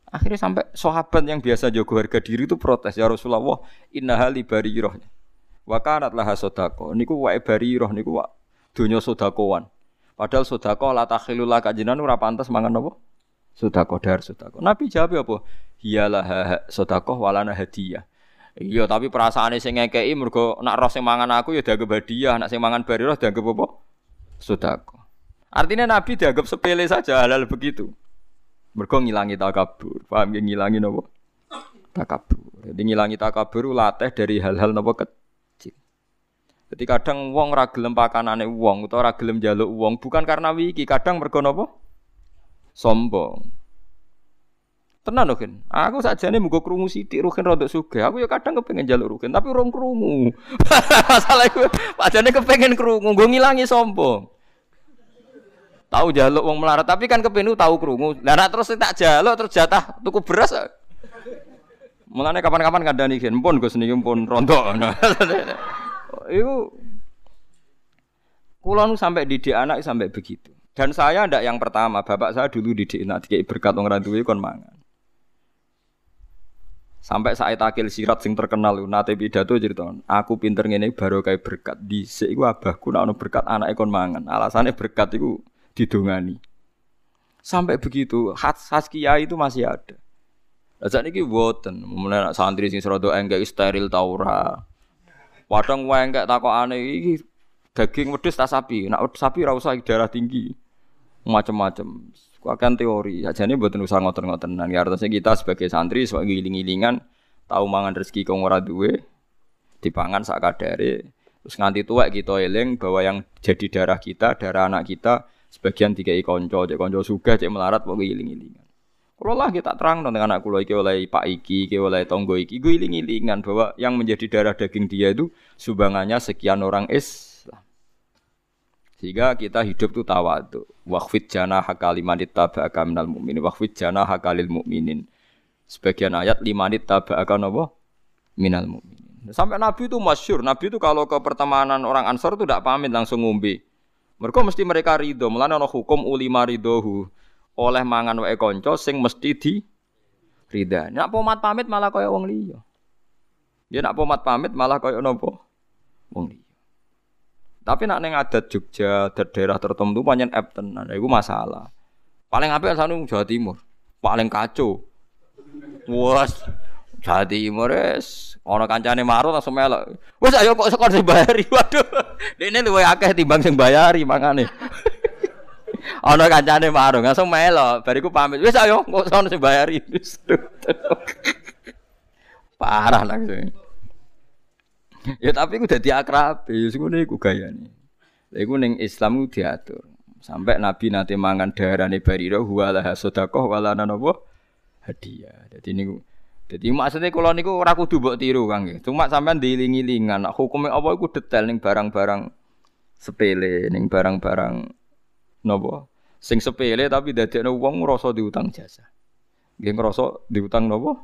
Akhirnya sampai sahabat yang biasa jago harga diri itu protes ya Rasulullah, inna hali bariroh. Wa kanat laha sodako. Niku wae bariroh niku wa dunya sodakoan. Padahal sodako la takhilul laka jinan ora pantes mangan apa? Sodako dar sodako. Nabi jawab apa? Hiyalah sodako walana hadiah. Iya, tapi perasaane sing ngekeki mergo nak roh sing mangan aku ya dianggap hadiah, nak sing mangan bariroh dianggap apa? Sodako. Artinya Nabi dianggap sepele saja halal begitu. Mergo ngilangi takabur. Paham ya ngilangi napa? Takabur. Jadi ngilangi takabur latih dari hal-hal napa kecil. Jadi kadang wong ora gelem pakanane wong utawa ora gelem njaluk wong bukan karena wiki, kadang mergo napa? Sombong. Tenan loh aku saja nih mugo kerungu sidik rukin rodok suge. Aku ya kadang kepengen jalur rukin, tapi orang kerungu. *laughs* Masalah itu, nih kepengen kerungu, gue ngilangi sombong. Tahu jaluk wong melarat, tapi kan kepenu tahu krungu. Lah terus tak jaluk terus jatah tuku beras. Mulane kapan-kapan kandhani gen pun Gus niki pun rontok. *laughs* Iku kula nu sampai didik anak sampai begitu. Dan saya ndak yang pertama, bapak saya dulu didik anak dikai berkat wong ra mangan. Sampai saat akil sirat sing terkenal nate pidato cerita, aku pinter ngene baru kayak berkat dhisik iku abahku nak berkat anak kon mangan. Alasannya berkat iku didongani. Sampai begitu, khas, kiai itu masih ada. Lah sakniki mboten, mulai santri sing serodo enggak steril ta ora. Padang wae enggak takokane iki daging wedhus ta sapi. Nak sapi ora usah darah tinggi. Macem-macem. Akan teori. Ajane mboten usah ngoten-ngotenan. Ya artinya kita sebagai santri sebagai giling-gilingan tahu mangan rezeki kong ora duwe dipangan sak kadare. Terus nganti tua kita eling bahwa yang jadi darah kita, darah anak kita sebagian tiga konco, cek konco suga, cek melarat pokoknya giling-gilingan. Kalau lah kita terang dengan anak kulo iki oleh Pak Iki, iki oleh Tonggo iki, gue iling-ilingan bahwa yang menjadi darah daging dia itu sumbangannya sekian orang Islam. Sehingga kita hidup tuh tawadu. Waqfid jana hakaliman tabaka minal mu'minin. Waqfid jana hakalil mu'minin. Sebagian ayat limanit tabaka apa? Minal mu'minin. Sampai Nabi itu masyur. Nabi itu kalau ke pertemanan orang Ansor itu tidak pamit langsung ngombe. Mereka mesti mereka ridho. Mulanya ada hukum ulima ridhohu oleh mangan wae kanca sing mesti di rida. Nak pomat pamit malah kaya wong liya. Ya nak pomat pamit malah kaya napa? Wong liya. Tapi nak ning adat Jogja, adat daerah tertentu pancen ep tenan. Iku masalah. Paling apik sanu Jawa Timur. Paling kacau. Wes Jawa Timur wis ana kancane marut langsung melok. Wes ayo kok sekor sing bayari. *laughs* Waduh. Dene luwih akeh timbang sing bayari mangane. *laughs* Ana kancane marung, langsung melo. Bariku pamit. Wis ayo, kok sono sing bayari. *laughs* Parah langsung. Ya tapi ku dadi akrab, ya ngono iku gayane. Lha iku ning Islam ku diatur. Sampai Nabi nanti mangan darane barira huwa laha sedekah wala napa hadiah. Dadi niku jadi maksudnya kalau niku ora kudu mbok tiru Kang Cuma sampean diiling-ilingan, hukumnya apa iku detail ning barang-barang sepele, ning barang-barang Nopo? Sing sepele tapi dadekno wong ngrasa diutang jasa. Nggih ngrasa diutang nopo?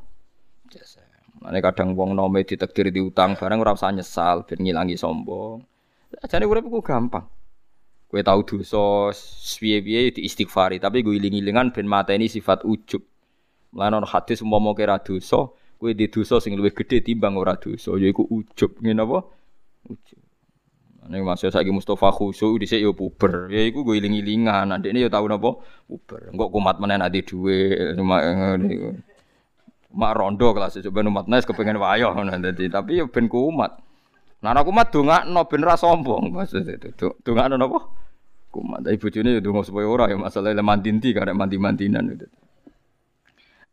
Jasa. Mane kadang wong nome ditakdir diutang barang ora usah nyesal ben ngilangi sombong. Jane urip ku gampang. Kowe tau dosa piye-piye di istighfari, tapi gue iling-ilingan ben mateni sifat ujub. Lan ono hadis umpama kira dosa, kowe di dosa sing luwih gedhe timbang ora dosa, yaiku ujub. Ngene apa? Ujub. Ini masih saya Mustafa khusyuk di yo puber. Ya iku gue iling-ilingan. Nanti ini yo tahu napa puber. Enggak kumat mana nanti duwe. Mak rondo kelas coba umat nes kepengen wayo nanti. Tapi yo ben kumat. Nah aku mat no ben ra sombong maksud itu. no napa? Kumat. Tapi bojone yo donga supaya ora ya masalah le mandinti karek mandi-mandinan itu.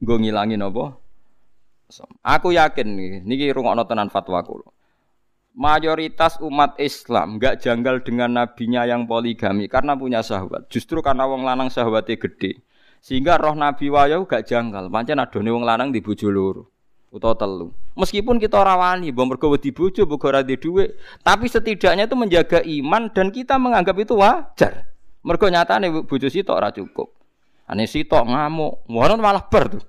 Gue ngilangin apa? Aku yakin niki rungokno tenan fatwa mayoritas umat Islam nggak janggal dengan nabinya yang poligami karena punya sahabat. Justru karena wong lanang sahabatnya gede. Sehingga roh Nabi wayo gak janggal. Pancen adone wong lanang di bojo loro utawa telu. Meskipun kita rawani, mbok mergo wedi bojo, mbok tapi setidaknya itu menjaga iman dan kita menganggap itu wajar. Mergo nyatane bojo sitok ora cukup. Ane sitok ngamuk, malah ber tuh.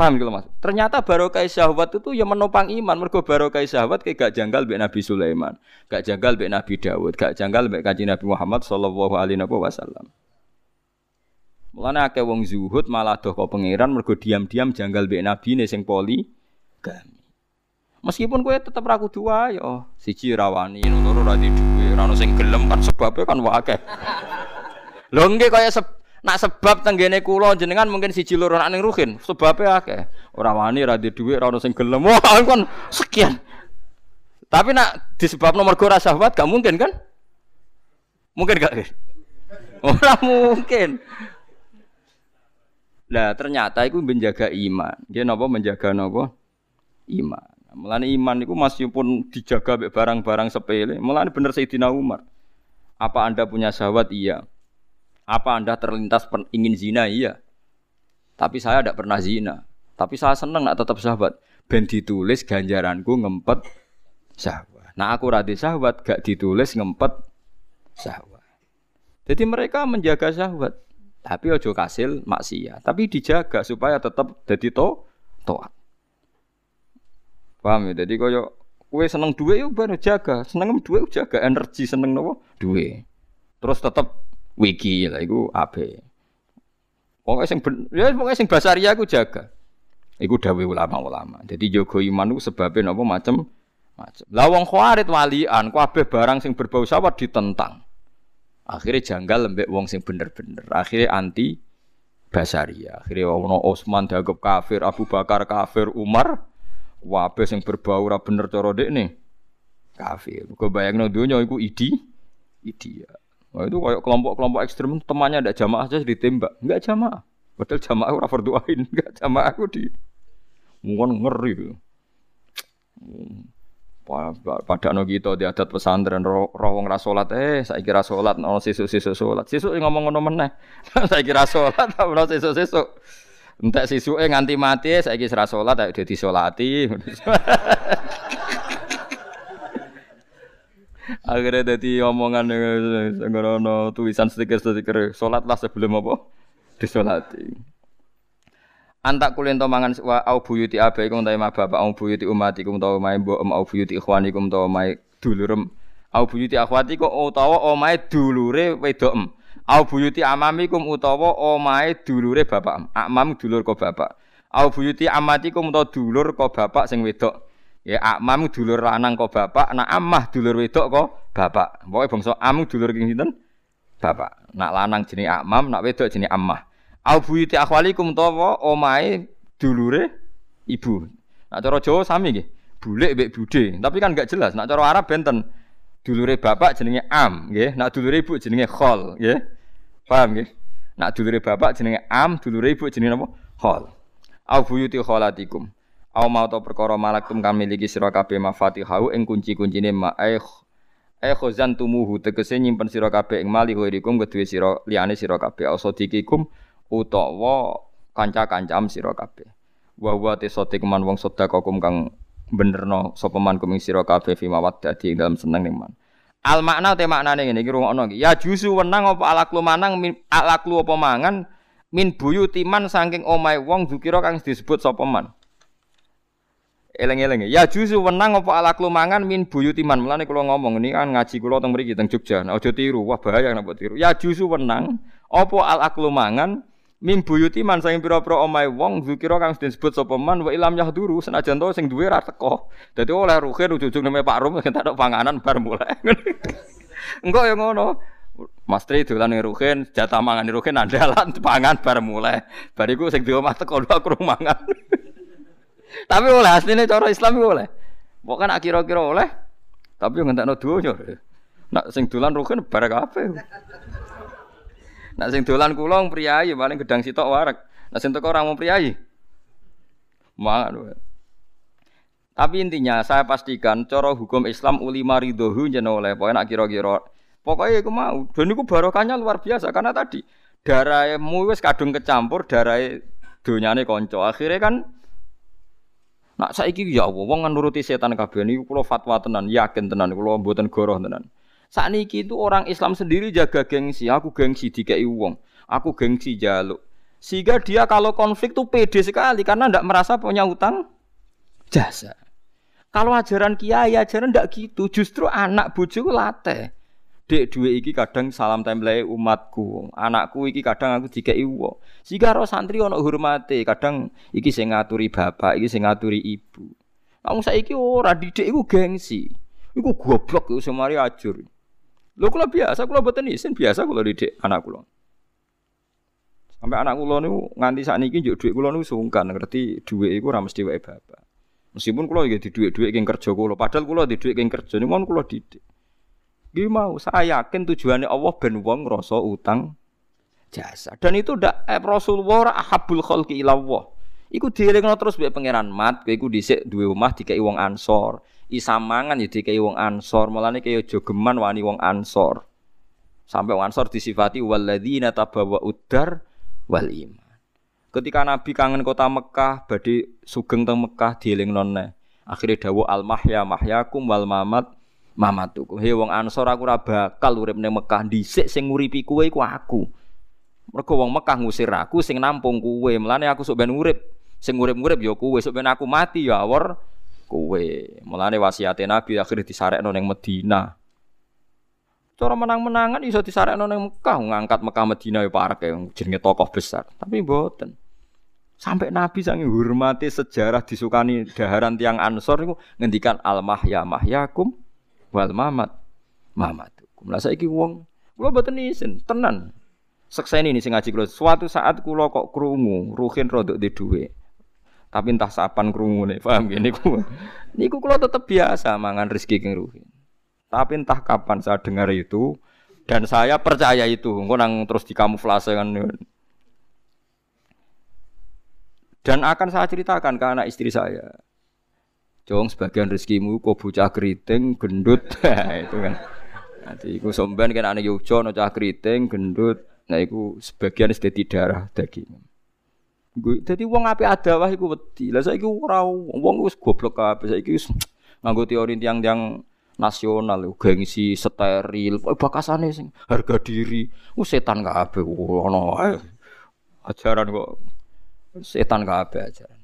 Paham gitu Mas? Ternyata barokah syahwat itu yang menopang iman. Mergo barokah syahwat kayak gak janggal mbek Nabi Sulaiman, gak janggal mbek Nabi Dawud, gak janggal mbek Kanjeng Nabi Muhammad sallallahu alaihi wasallam. Mulane akeh wong zuhud malah doh kok pangeran mergo diam-diam janggal mbek Nabi ne sing poli gami. Meskipun kowe tetep ra kudu wae yo, siji rawani, loro ra dhuwit, ra sing gelem kan sebabnya kan wae akeh. Lho nggih kaya Nak sebab tenggene kula jenengan mungkin siji loro nak ning ruhin, sebabe akeh. Ora wani ra duwe dhuwit, ora ono sing gelem. Wah, kan sekian. Tapi nak disebab nomor ora syahwat gak mungkin kan? Mungkin gak? Ora mungkin. Lah ternyata itu menjaga iman. Dia napa menjaga napa? Iman. Mulane iman itu masih pun dijaga barang-barang sepele. Mulane bener Sayyidina Umar. Apa Anda punya syahwat? Iya. Apa Anda terlintas ingin zina? Iya. Tapi saya tidak pernah zina. Tapi saya senang nak tetap sahabat. Ben ditulis ganjaranku ngempet sahabat. Nah aku radhi sahabat gak ditulis ngempet sahabat. Jadi mereka menjaga sahabat. Tapi ojo kasil maksiat. Tapi dijaga supaya tetap jadi to toat. Paham ya? Jadi koyo kue seneng duit yuk baru jaga. Seneng duit jaga energi seneng nopo duit. Terus tetap wiki lah iku ape. Pokoknya sing ben, ya pokoknya sing basaria aku jaga. Iku dawuh ulama-ulama. Jadi jogo iman itu sebabnya napa macam macam. Lah wong khawarit walian kabeh barang sing berbau sawat ditentang. Akhirnya janggal lembek wong sing bener-bener. Akhirnya anti basaria. Akhirnya ono Utsman dianggap kafir, Abu Bakar kafir, Umar wabe sing berbau ora bener cara nih kafir. Kau bayangno dunia iku idi idi. Nah, itu kayak kelompok-kelompok ekstrem temannya ada jamaah aja ditembak, enggak jamaah. Padahal jamaah ora berdoain, enggak *laughs* jamaah aku di mungkin ngeri. Pada no kita di adat pesantren roh, wong rasolat eh saya kira solat no sisu solat sisu ngomong ngono meneh. *laughs* Saya kira solat *laughs* no sisu sisu entek sisu eh nganti mati saya kira solat ayo jadi solati akhirnya jadi omongan ngono tulisan stiker stiker solat lah sebelum apa? Disolati. Antak kulen to mangan wa au buyuti abaikum ta bapak au buyuti umatikum ta ma mbok au buyuti ikhwanikum ta ma dulurem au buyuti akhwatikum utawa omahe dulure wedok au buyuti amamikum utawa omahe dulure bapak amam dulur ko bapak. Au buyuti amatikum utawa dulur ko bapak sing wedok ya amam dulur lanang ko bapak nak amah dulur wedok ko bapak pokoke bangsa am dulur king sinten bapak nak lanang jenenge amam nak wedok jenenge amah Au buyuti akhwalikum utawa omahe dulure ibu. Nak cara Jawa sami nggih. Bulik mbek bude, tapi kan enggak jelas. Nak cara Arab benten. Dulure bapak jenenge am, nggih. Nak dulure ibu jenenge khol, nggih. Paham nggih? Nak dulure bapak jenenge am, dulure ibu jenenge apa? Khol. Au buyuti kholatikum. Au mau to perkara malaktum kang miliki sira kabeh mafatihahu ing kunci-kuncine ma eh eh khozan tumuhu tegese nyimpen sira kabeh ing mali kuwikum kedue sira liyane sira kabeh ausodikikum utawa kanca-kancam sira kabeh. Wa wa te sote keman wong sedekah kang benerno sapa man kuming sira kabeh fi mawaddati dalam seneng ning man. Al makna te maknane ngene iki rungokno iki. Ya jusu wenang apa alaklu manang alaklu apa mangan min buyuti man saking omahe wong zukira kang disebut sapa man. Eleng-eleng ya jusu wenang apa alaklu mangan min buyuti man. Mulane kula ngomong ini kan ngaji kula teng mriki teng Jogja. Nah, aja tiru, wah bahaya nek tiru. Ya jusu wenang apa al aklu mangan Mim buyuti man saking pira-pira omahe wong zikira kang disebut sapa man wa ilam yahduru senajan to sing duwe ra teko. Dadi oleh ruhin ujug-ujug neme Pak Rum *laughs* entek panganan bar mulai. *laughs* Engko ya ngono. Mas Tri dolan ning ruhin, jatah mangan ning ruhin andalan pangan bar mulai. Bariku sing di teko aku mangan. *laughs* Tapi oleh asline cara Islam oleh. Pokoke nak kira-kira oleh. Tapi yo ngentekno donya. Nak sing dolan ruhin bar kabeh. Nak sing dolan kula priyayi paling gedang sitok warak. Nak sing teko ora mau priyayi. Mangan. Tapi intinya saya pastikan cara hukum Islam ulima ridhohu jeneng oleh pokoknya nak kira-kira pokoknya aku mau dan itu barokahnya luar biasa karena tadi darahmu wis kadung kecampur darah donyane konco akhirnya kan nak saiki ya Allah wong nuruti setan kabeh niku kula fatwa tenan yakin tenan kula mboten goroh tenan saat niki itu orang Islam sendiri jaga gengsi. Aku gengsi dikai wong. Aku gengsi jaluk. Sehingga dia kalau konflik tuh pede sekali karena tidak merasa punya utang jasa. Kalau ajaran kiai ajaran tidak gitu. Justru anak bojoku late. Dek dua iki kadang salam template umatku. Anakku iki kadang aku dikai wong. Sehingga roh santri ono hormati. Kadang iki sing ngaturi bapak, iki sing ngaturi ibu. Kamu saiki ora didik iku gengsi. Iku goblok iku semari ajur. Lho kula biasa, kula boten isin biasa kula didik anak kula. Sampai anak kula niku nganti sakniki njuk dhuwit kula niku sungkan ngerti dhuwit iku ora mesti wae bapak. Meskipun kula nggih di dhuwit-dhuwit kerja kula, padahal kula di dhuwit king kerja niku kula didik. Nggih mau, saya yakin tujuannya Allah ben wong ngrasa utang jasa. Dan itu ndak eh, Rasulullah ahabul khalqi ila Allah. Iku dielingno terus mbek pangeran mat, kowe iku dhisik duwe omah dikai wong Ansor isamangan ya dikai wong ansor mulane kaya jogeman wani wong ansor sampai wong ansor disifati walladzina tabawa udar wal iman ketika nabi kangen kota Mekah badhe sugeng teng Mekah dieling nonne akhirnya dawu al mahya mahyakum wal mamat mamatuku he wong ansor aku ora bakal urip ning Mekah dhisik sing nguripi kowe iku aku mergo wong Mekah ngusir aku sing nampung kowe mulane aku sok ben urip sing urip-urip ya kowe sok ben aku mati ya awor kowe. Mulane wasiate Nabi akhirnya disarekno ning Medina. Cara menang-menangan iso disarekno ning Mekah, ngangkat Mekah Medina ya parek jenenge tokoh besar. Tapi mboten. Sampai Nabi sangi hormati sejarah disukani daharan tiang Ansor niku ngendikan al mahya mahyakum wal mamat mamatukum. Lah saiki wong kula mboten isin tenan. Sekseni ini sing ngaji kula. Suatu saat kula kok krungu, ruhin rodok di duwe. Tapi entah sapan krungune, paham gini niku. *laughs* Niku kula tetep biasa mangan rezeki keng ruhin. Tapi entah kapan saya dengar itu dan saya percaya itu. Engko nang terus dikamuflase kan. Dan akan saya ceritakan ke anak istri saya. Jong sebagian rezekimu kok bocah keriting, gendut. *laughs* itu kan. Nanti iku somben kan anak Yogyo no cah keriting, gendut. Nah iku sebagian sudah darah daging. Gue jadi uang api ada wah iku wedi. Lah saiki ora wong wis goblok kabeh saiki wis *tsk* nganggo teori tiang-tiang nasional gengsi steril bakasane sing harga diri uh, setan kabeh ono ajaran kok setan kabeh ajaran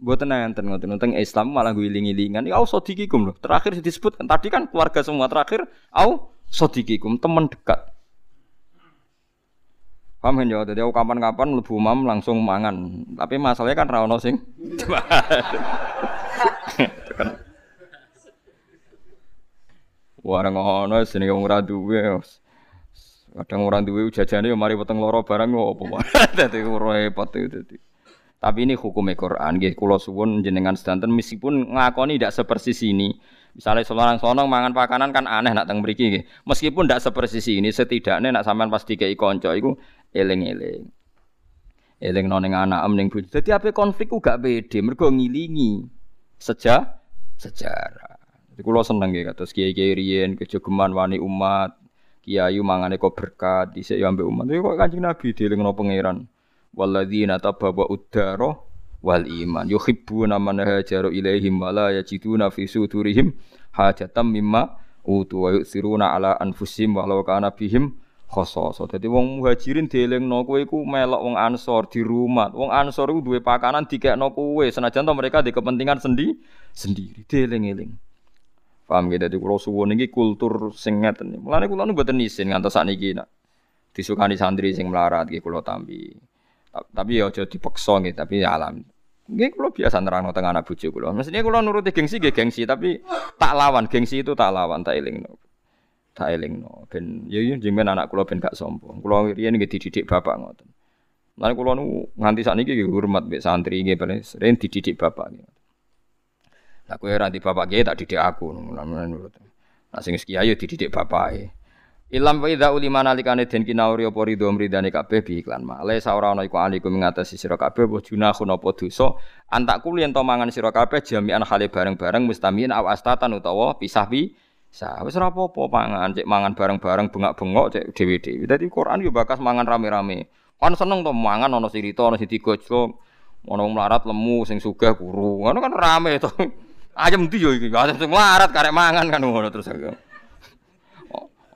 Buatan enten ngoten tentang Islam malah gue iling-ilingan. Ya au sodikikum loh. Terakhir disebut tadi kan keluarga semua terakhir au sodikikum teman dekat. Paham kan ya? Jadi aku kapan-kapan lebu mam langsung mangan. Tapi masalahnya kan rawon sing. *laughs* Warang ngono sini kamu ora duwe. Kadang ora duwe jajane yo mari weteng loro barang apa wae. *laughs* Dadi repot itu Tapi ini hukum Quran nggih kula suwun jenengan sedanten meskipun ngakoni tidak sepersis ini. Misalnya seorang sonong mangan pakanan kan aneh nak teng mriki nggih. Meskipun tidak sepersis ini setidaknya nak sampean pas dikei kanca iku eling-eling. Eling nang ning anak em ning bojo. Dadi ape konflik ku gak pede, mergo ngilingi seja sejarah. Jadi kula seneng nggih kados kiai-kiai riyen kejogeman wani umat, kiai mangane kok berkat dhisik ya ambek umat. Kok Kanjeng Nabi dielingno pangeran. Walladzina tababa uddara wal iman yuhibbuna man hajaru ilaihim wa la yajiduna fi sudurihim hajatam mimma utu wa yusiruna ala anfusihim walau kana bihim khososo. Dadi wong muhajirin dielingno kowe iku melok wong ansor di rumah. Wong ansor iku duwe pakanan dikekno kowe senajan to mereka di kepentingan sendi sendiri dieling-eling. Paham gitu, jadi kalau suwon ini kultur sing ngeten. Mulane kula nu mboten isin ngantos sakniki nak disukani santri sing melarat gitu kula tampi. Tapi ya aja dipaksa gitu, tapi ya alam. Nggih kula biasa nerangno teng anak bojo kula. Mestine kula nuruti gengsi nggih gengsi, tapi tak lawan gengsi itu tak lawan, tak elingno tak elingno ben ya ya jenengan anak kula ben gak sombong. Kula riyen nggih dididik bapak ngoten. Lan kula nu nganti sakniki nggih hormat mbek santri nggih ben sering dididik bapak nggih. Lah kowe ora di bapak nggih tak didik aku ngono nurut. Nah sing kiai yo dididik bapake. Ilam wa idza ulima nalikane den kinauri apa ridho mridane kabeh bi iklan ma. Le saora ana iku alikum ngatasi sira kabeh wa junahun apa dosa antak kuliyen to mangan sira kabeh jami'an hale bareng-bareng mustamin aw astatan utawa pisah pi Sa wis ora apa-apa pangan, cek mangan bareng-bareng bengak-bengok cek dhewe-dhewe. Dadi Quran yo bakas mangan rame-rame. Kan seneng to mangan ana sirita, ana sing digojlok, ana melarat lemu sing sugih kuru. Ngono kan rame to. *laughs* Ayam ndi yo iki? Ayam sing melarat karek mangan kan ngono terus.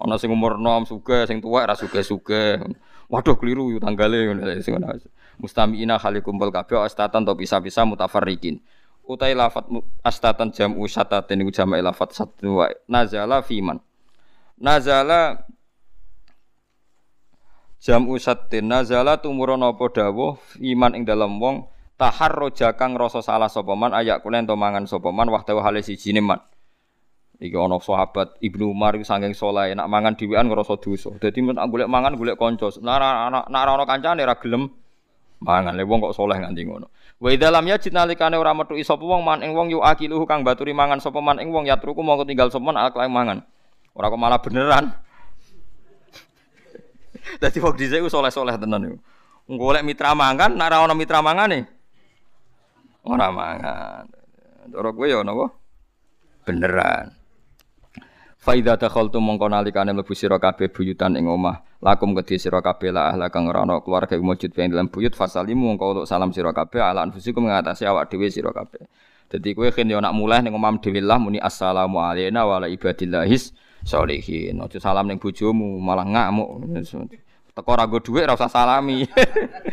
Ana sing umur nom sugih, sing tuwek ora sugih-sugih. Waduh keliru yo tanggale ngono sing ngono. Mustamiina khalikum bal kabeh astatan to bisa-bisa mutafarriqin. Utai lafat astatan jam usatatin niku jama'i lafat satu wa nazala fiman nazala jam usatin nazala tumurun apa dawuh iman ing dalam wong? Taharroja kang rasa salah sapa man ayak kulen to mangan sapa man hale siji man iki ana sahabat Ibnu Umar iku saking saleh nak mangan dhewean ngrasa dosa dadi nek golek mangan golek kanca nek nek ana kancane ora gelem mangan le wong kok saleh nganti ngono Wa idza lam yajid nalikane ora metu sapa wong man ing wong yu akiluhu kang baturi mangan sapa man ing wong yatruku mongko tinggal sapa man alak mangan. Ora kok malah beneran. *laughs* Dadi wong dhisik ku soleh-soleh tenan iku. Golek mitra mangan, nek ora ana mitra mangane. Ora mangan. Ora kowe ya napa? Beneran. Faida dakhaltu mongko nalikane mlebu sira kabeh buyutan ing omah, lakum kedhi sira kabeh la ahla kang ora ana keluarga mujud ing dalam buyut fasalimu mongko untuk salam sira kabeh ala anfusikum ngatasi awak dhewe sira kabeh. Dadi kowe ken yo nak muleh ning omah dhewe lah muni assalamu alayna wa ala ibadillahis sholihin. Aja salam ning bojomu malah ngamuk. Teko ora go dhuwit ora usah salami.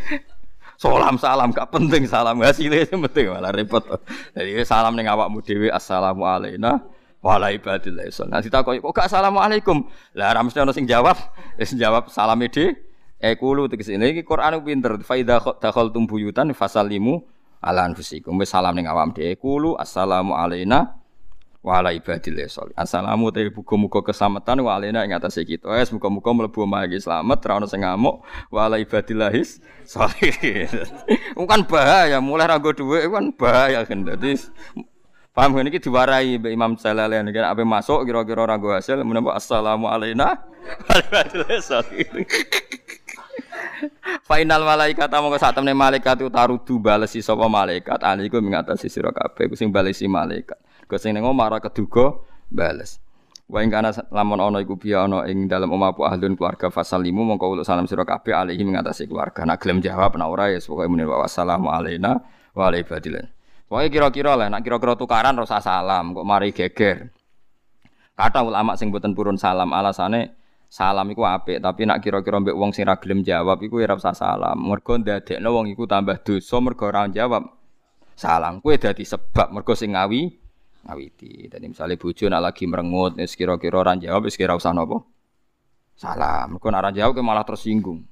*laughs* salam salam gak penting salam hasilnya penting malah repot. Jadi salam ning awakmu dhewe assalamu alayna wala ibadillah isun. Nah ditakoki kok gak assalamualaikum. Lah ora mesti ono sing jawab. *laughs* Wis jawab salame de e kulu tegese iki Quran pinter. Fa idza dakhaltum buyutan fasallimu ala anfusikum. Wis salam ning awam de kulu assalamu alaina wa ala ibadillah sholih. Assalamu te muga-muga keselamatan wa alena ing atase kita. Wes muga-muga mlebu omah iki slamet ra ono sing ngamuk wa ibadillah sholih. *laughs* *laughs* kan bahaya, mulai ra nggo dhuwit kan bahaya kan. Paham kan iki diwarai Mbak Imam Jalalain kan ape masuk kira-kira ra nggo hasil menapa assalamu alena wa ala ibadillah *laughs* sholih. Final malaikat mongko sak temne malaikat utarudu balesi sapa malaikat aliku mengatasi sira kabeh ku sing balesi malaikat. Go sing ning omah keduga bales. Wa ing kana lamun ana iku biya ana ing dalem omah apa ahlun keluarga fasalimu mongko uluk salam sira kabeh alihi mengatasi keluarga. Nak gelem jawab nak ora ya pokoke muni wa wassalamu alaina wa ala Pokoke kira-kira lah nak kira-kira tukaran rasa salam kok mari geger. Kata ulama sing boten purun salam alasane salam iku apik, tapi nak kira-kira mbek wong sing ra jawab iku ora usah salam. Mergo ndadekno wong iku tambah dosa mergo ora jawab salam. Kuwi dadi sebab mergo sing ngawi ngawiti. Dadi misale bojo nak lagi merengut wis kira-kira ora jawab wis kira usah napa? Salam. Mergo nak ora jawab malah tersinggung.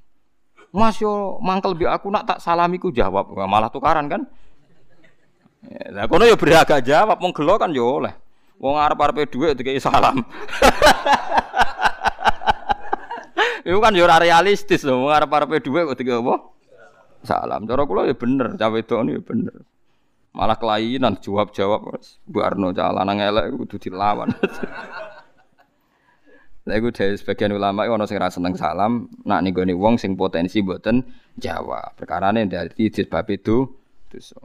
Mas yo mangkel bi aku nak tak salamiku jawab, malah tukaran kan? Lah kono yo beragak jawab, mung gelo kan yo oleh. Wong arep-arepe dhuwit dikai salam. *laughs* Iku kan yo ora realistis lho, wong arep-arepe dhuwit kok digawe apa? Salam. Cara kula ya bener, cah wedok ya bener. Malah kelainan jawab-jawab Bu Arno cah lanang elek kudu dilawan. *laughs* Lah iku dari sebagian ulama ono sing ra seneng salam, nak nih wong sing potensi mboten jawab. Perkarane dadi disebab itu dosa.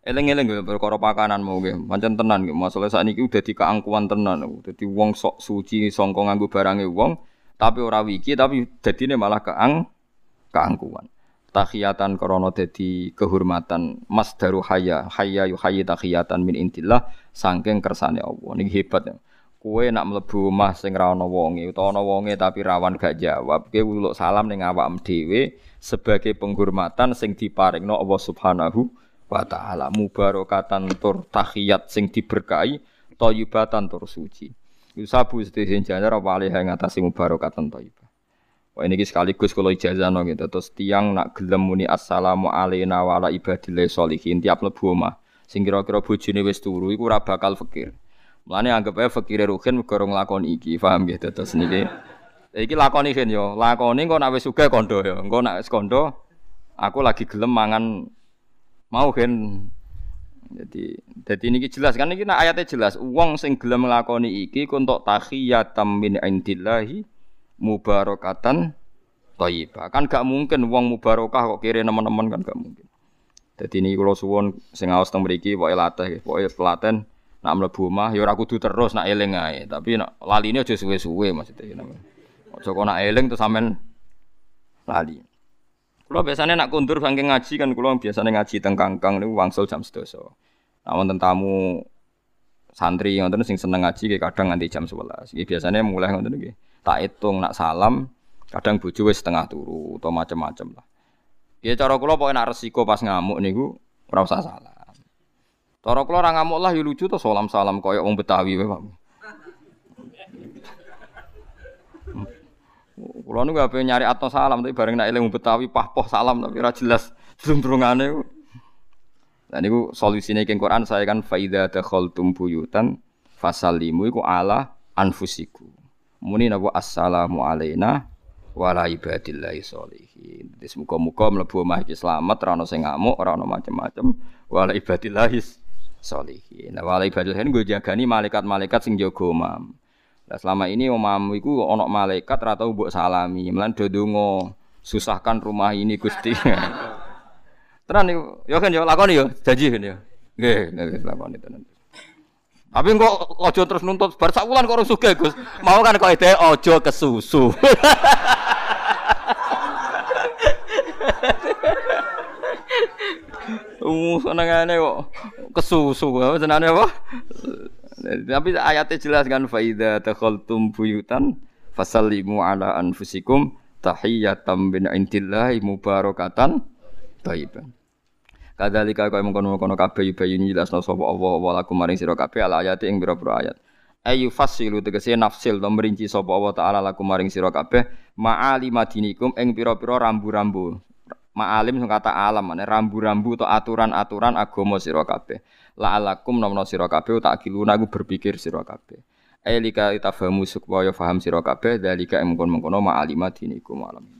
Eleng-eleng gue perkara pakanan mau gue, pancen tenan gue. Masalah saat ini udah di keangkuhan tenan, jadi wong sok suci songkong nganggu barangnya wong, tapi ora wiki tapi dadine malah keang keangkuhan. Tahiyatan krana dadi kehormatan masdaru hayya hayya yu hayyi tahiyatan min intillah saking kersane Allah. Niki hebat ya. Kue nak mlebu omah sing ra ana wonge utawa wonge tapi rawan gak jawab, kowe uluk salam ning awakmu dhewe sebagai penghormatan sing diparingno Allah Subhanahu wa taala. Mubarakatan tur tahiyat sing diberkahi, thayyibatan tur suci. Yusabu sedhewe jajar apa alih ing atase mubarakatan thayyibah. Wah ini sekaligus kalau ijazah no gitu. Terus tiang nak gelem muni assalamu alaina wa ala ibadillah sholihin tiap lebu omah. Sing kira-kira bojone wis turu iku ora bakal fakir. Mulane anggap ae fakire ruhin mergo nglakoni iki, paham gitu terus niki. Iki lakoni kan yo, lakoni engko nak wis sugih kondo yo. Engko nak wis kondo aku lagi gelem mangan mau kan jadi jadi ini jelas kan ini ayatnya jelas. Uang sing gelem nglakoni iki untuk tahiyatam min indillahi mubarakatan thayyibah. Kan gak mungkin uang mubarakah kok kiri teman-teman kan gak mungkin. Jadi ini kalau suwon sing awas teng mriki pokoke latih, pokoke pelaten nak mlebu omah ya ora kudu terus nak eling ae, tapi nak laline aja suwe-suwe maksudnya. Aja kok nak eling terus sampean lali. Kalau biasanya nak kundur saking ngaji kan kalau biasanya ngaji teng kangkang niku wangsul jam sedoso. Nah, wonten tamu santri yang sing seneng ngaji kadang nganti jam 11. Iki biasanya mulai ngoten iki. Tak hitung nak salam, kadang bojo setengah turu atau macam-macam lah. Ya cara kula pokoke nak resiko pas ngamuk niku ora usah salam. Cara kula ora ngamuk lah ya lucu to salam-salam koyo wong Betawi wae. Kulo nu gak nyari atau salam tapi bareng nak eling Betawi pahpoh salam tapi ora jelas drung-drungane. Nah niku solusine Quran saya kan faida dakhaltum buyutan fasalimu iku ala anfusiku. Muni napa assalamu alaina wa ala ibadillahi sholihin. Wis muga-muga mlebu omah iki slamet ora ono sing ngamuk, ora ono macem-macem. Nah, wa ala ibadillahi gue jagani malaikat-malaikat sing jaga omah. Nah, selama ini omamu iku onok malaikat ora tau salami. Melan do donga, susahkan rumah ini Gusti. *laughs* Tenan niku, ya kan ya lakoni ya, janji kan ya. Nggih, nggih lakoni tenan. Tapi kok ojo terus nuntut bar sak wulan kok ora sugih, Gus. Mau kan kok ide ojo kesusu. *laughs* Uh, senengane kok kesusu, senengane apa? Tapi ayatnya jelas kan faida takhaltum buyutan fasallimu ala anfusikum tahiyatam bin indillahi mubarakatan thayyiban. Kadzalika kaya mengkono-kono kabeh yubayyin jelasna sapa Allah wa lakum maring sira kabeh ala ayati ing pira-pira ayat. Ayu fasilu tegese nafsil to merinci sapa Allah taala lakum maring sira kabeh ma'ali madinikum ing pira-pira rambu-rambu Ma'alim sing kata alam rambu-rambu atau aturan-aturan agama sira kabeh. La'alakum nomno sira kabeh tak kiluna aku berpikir sira kabeh. Ailika itafamu supaya faham sira kabeh dalika mengkon-mengkono ma'alima dinikum alam.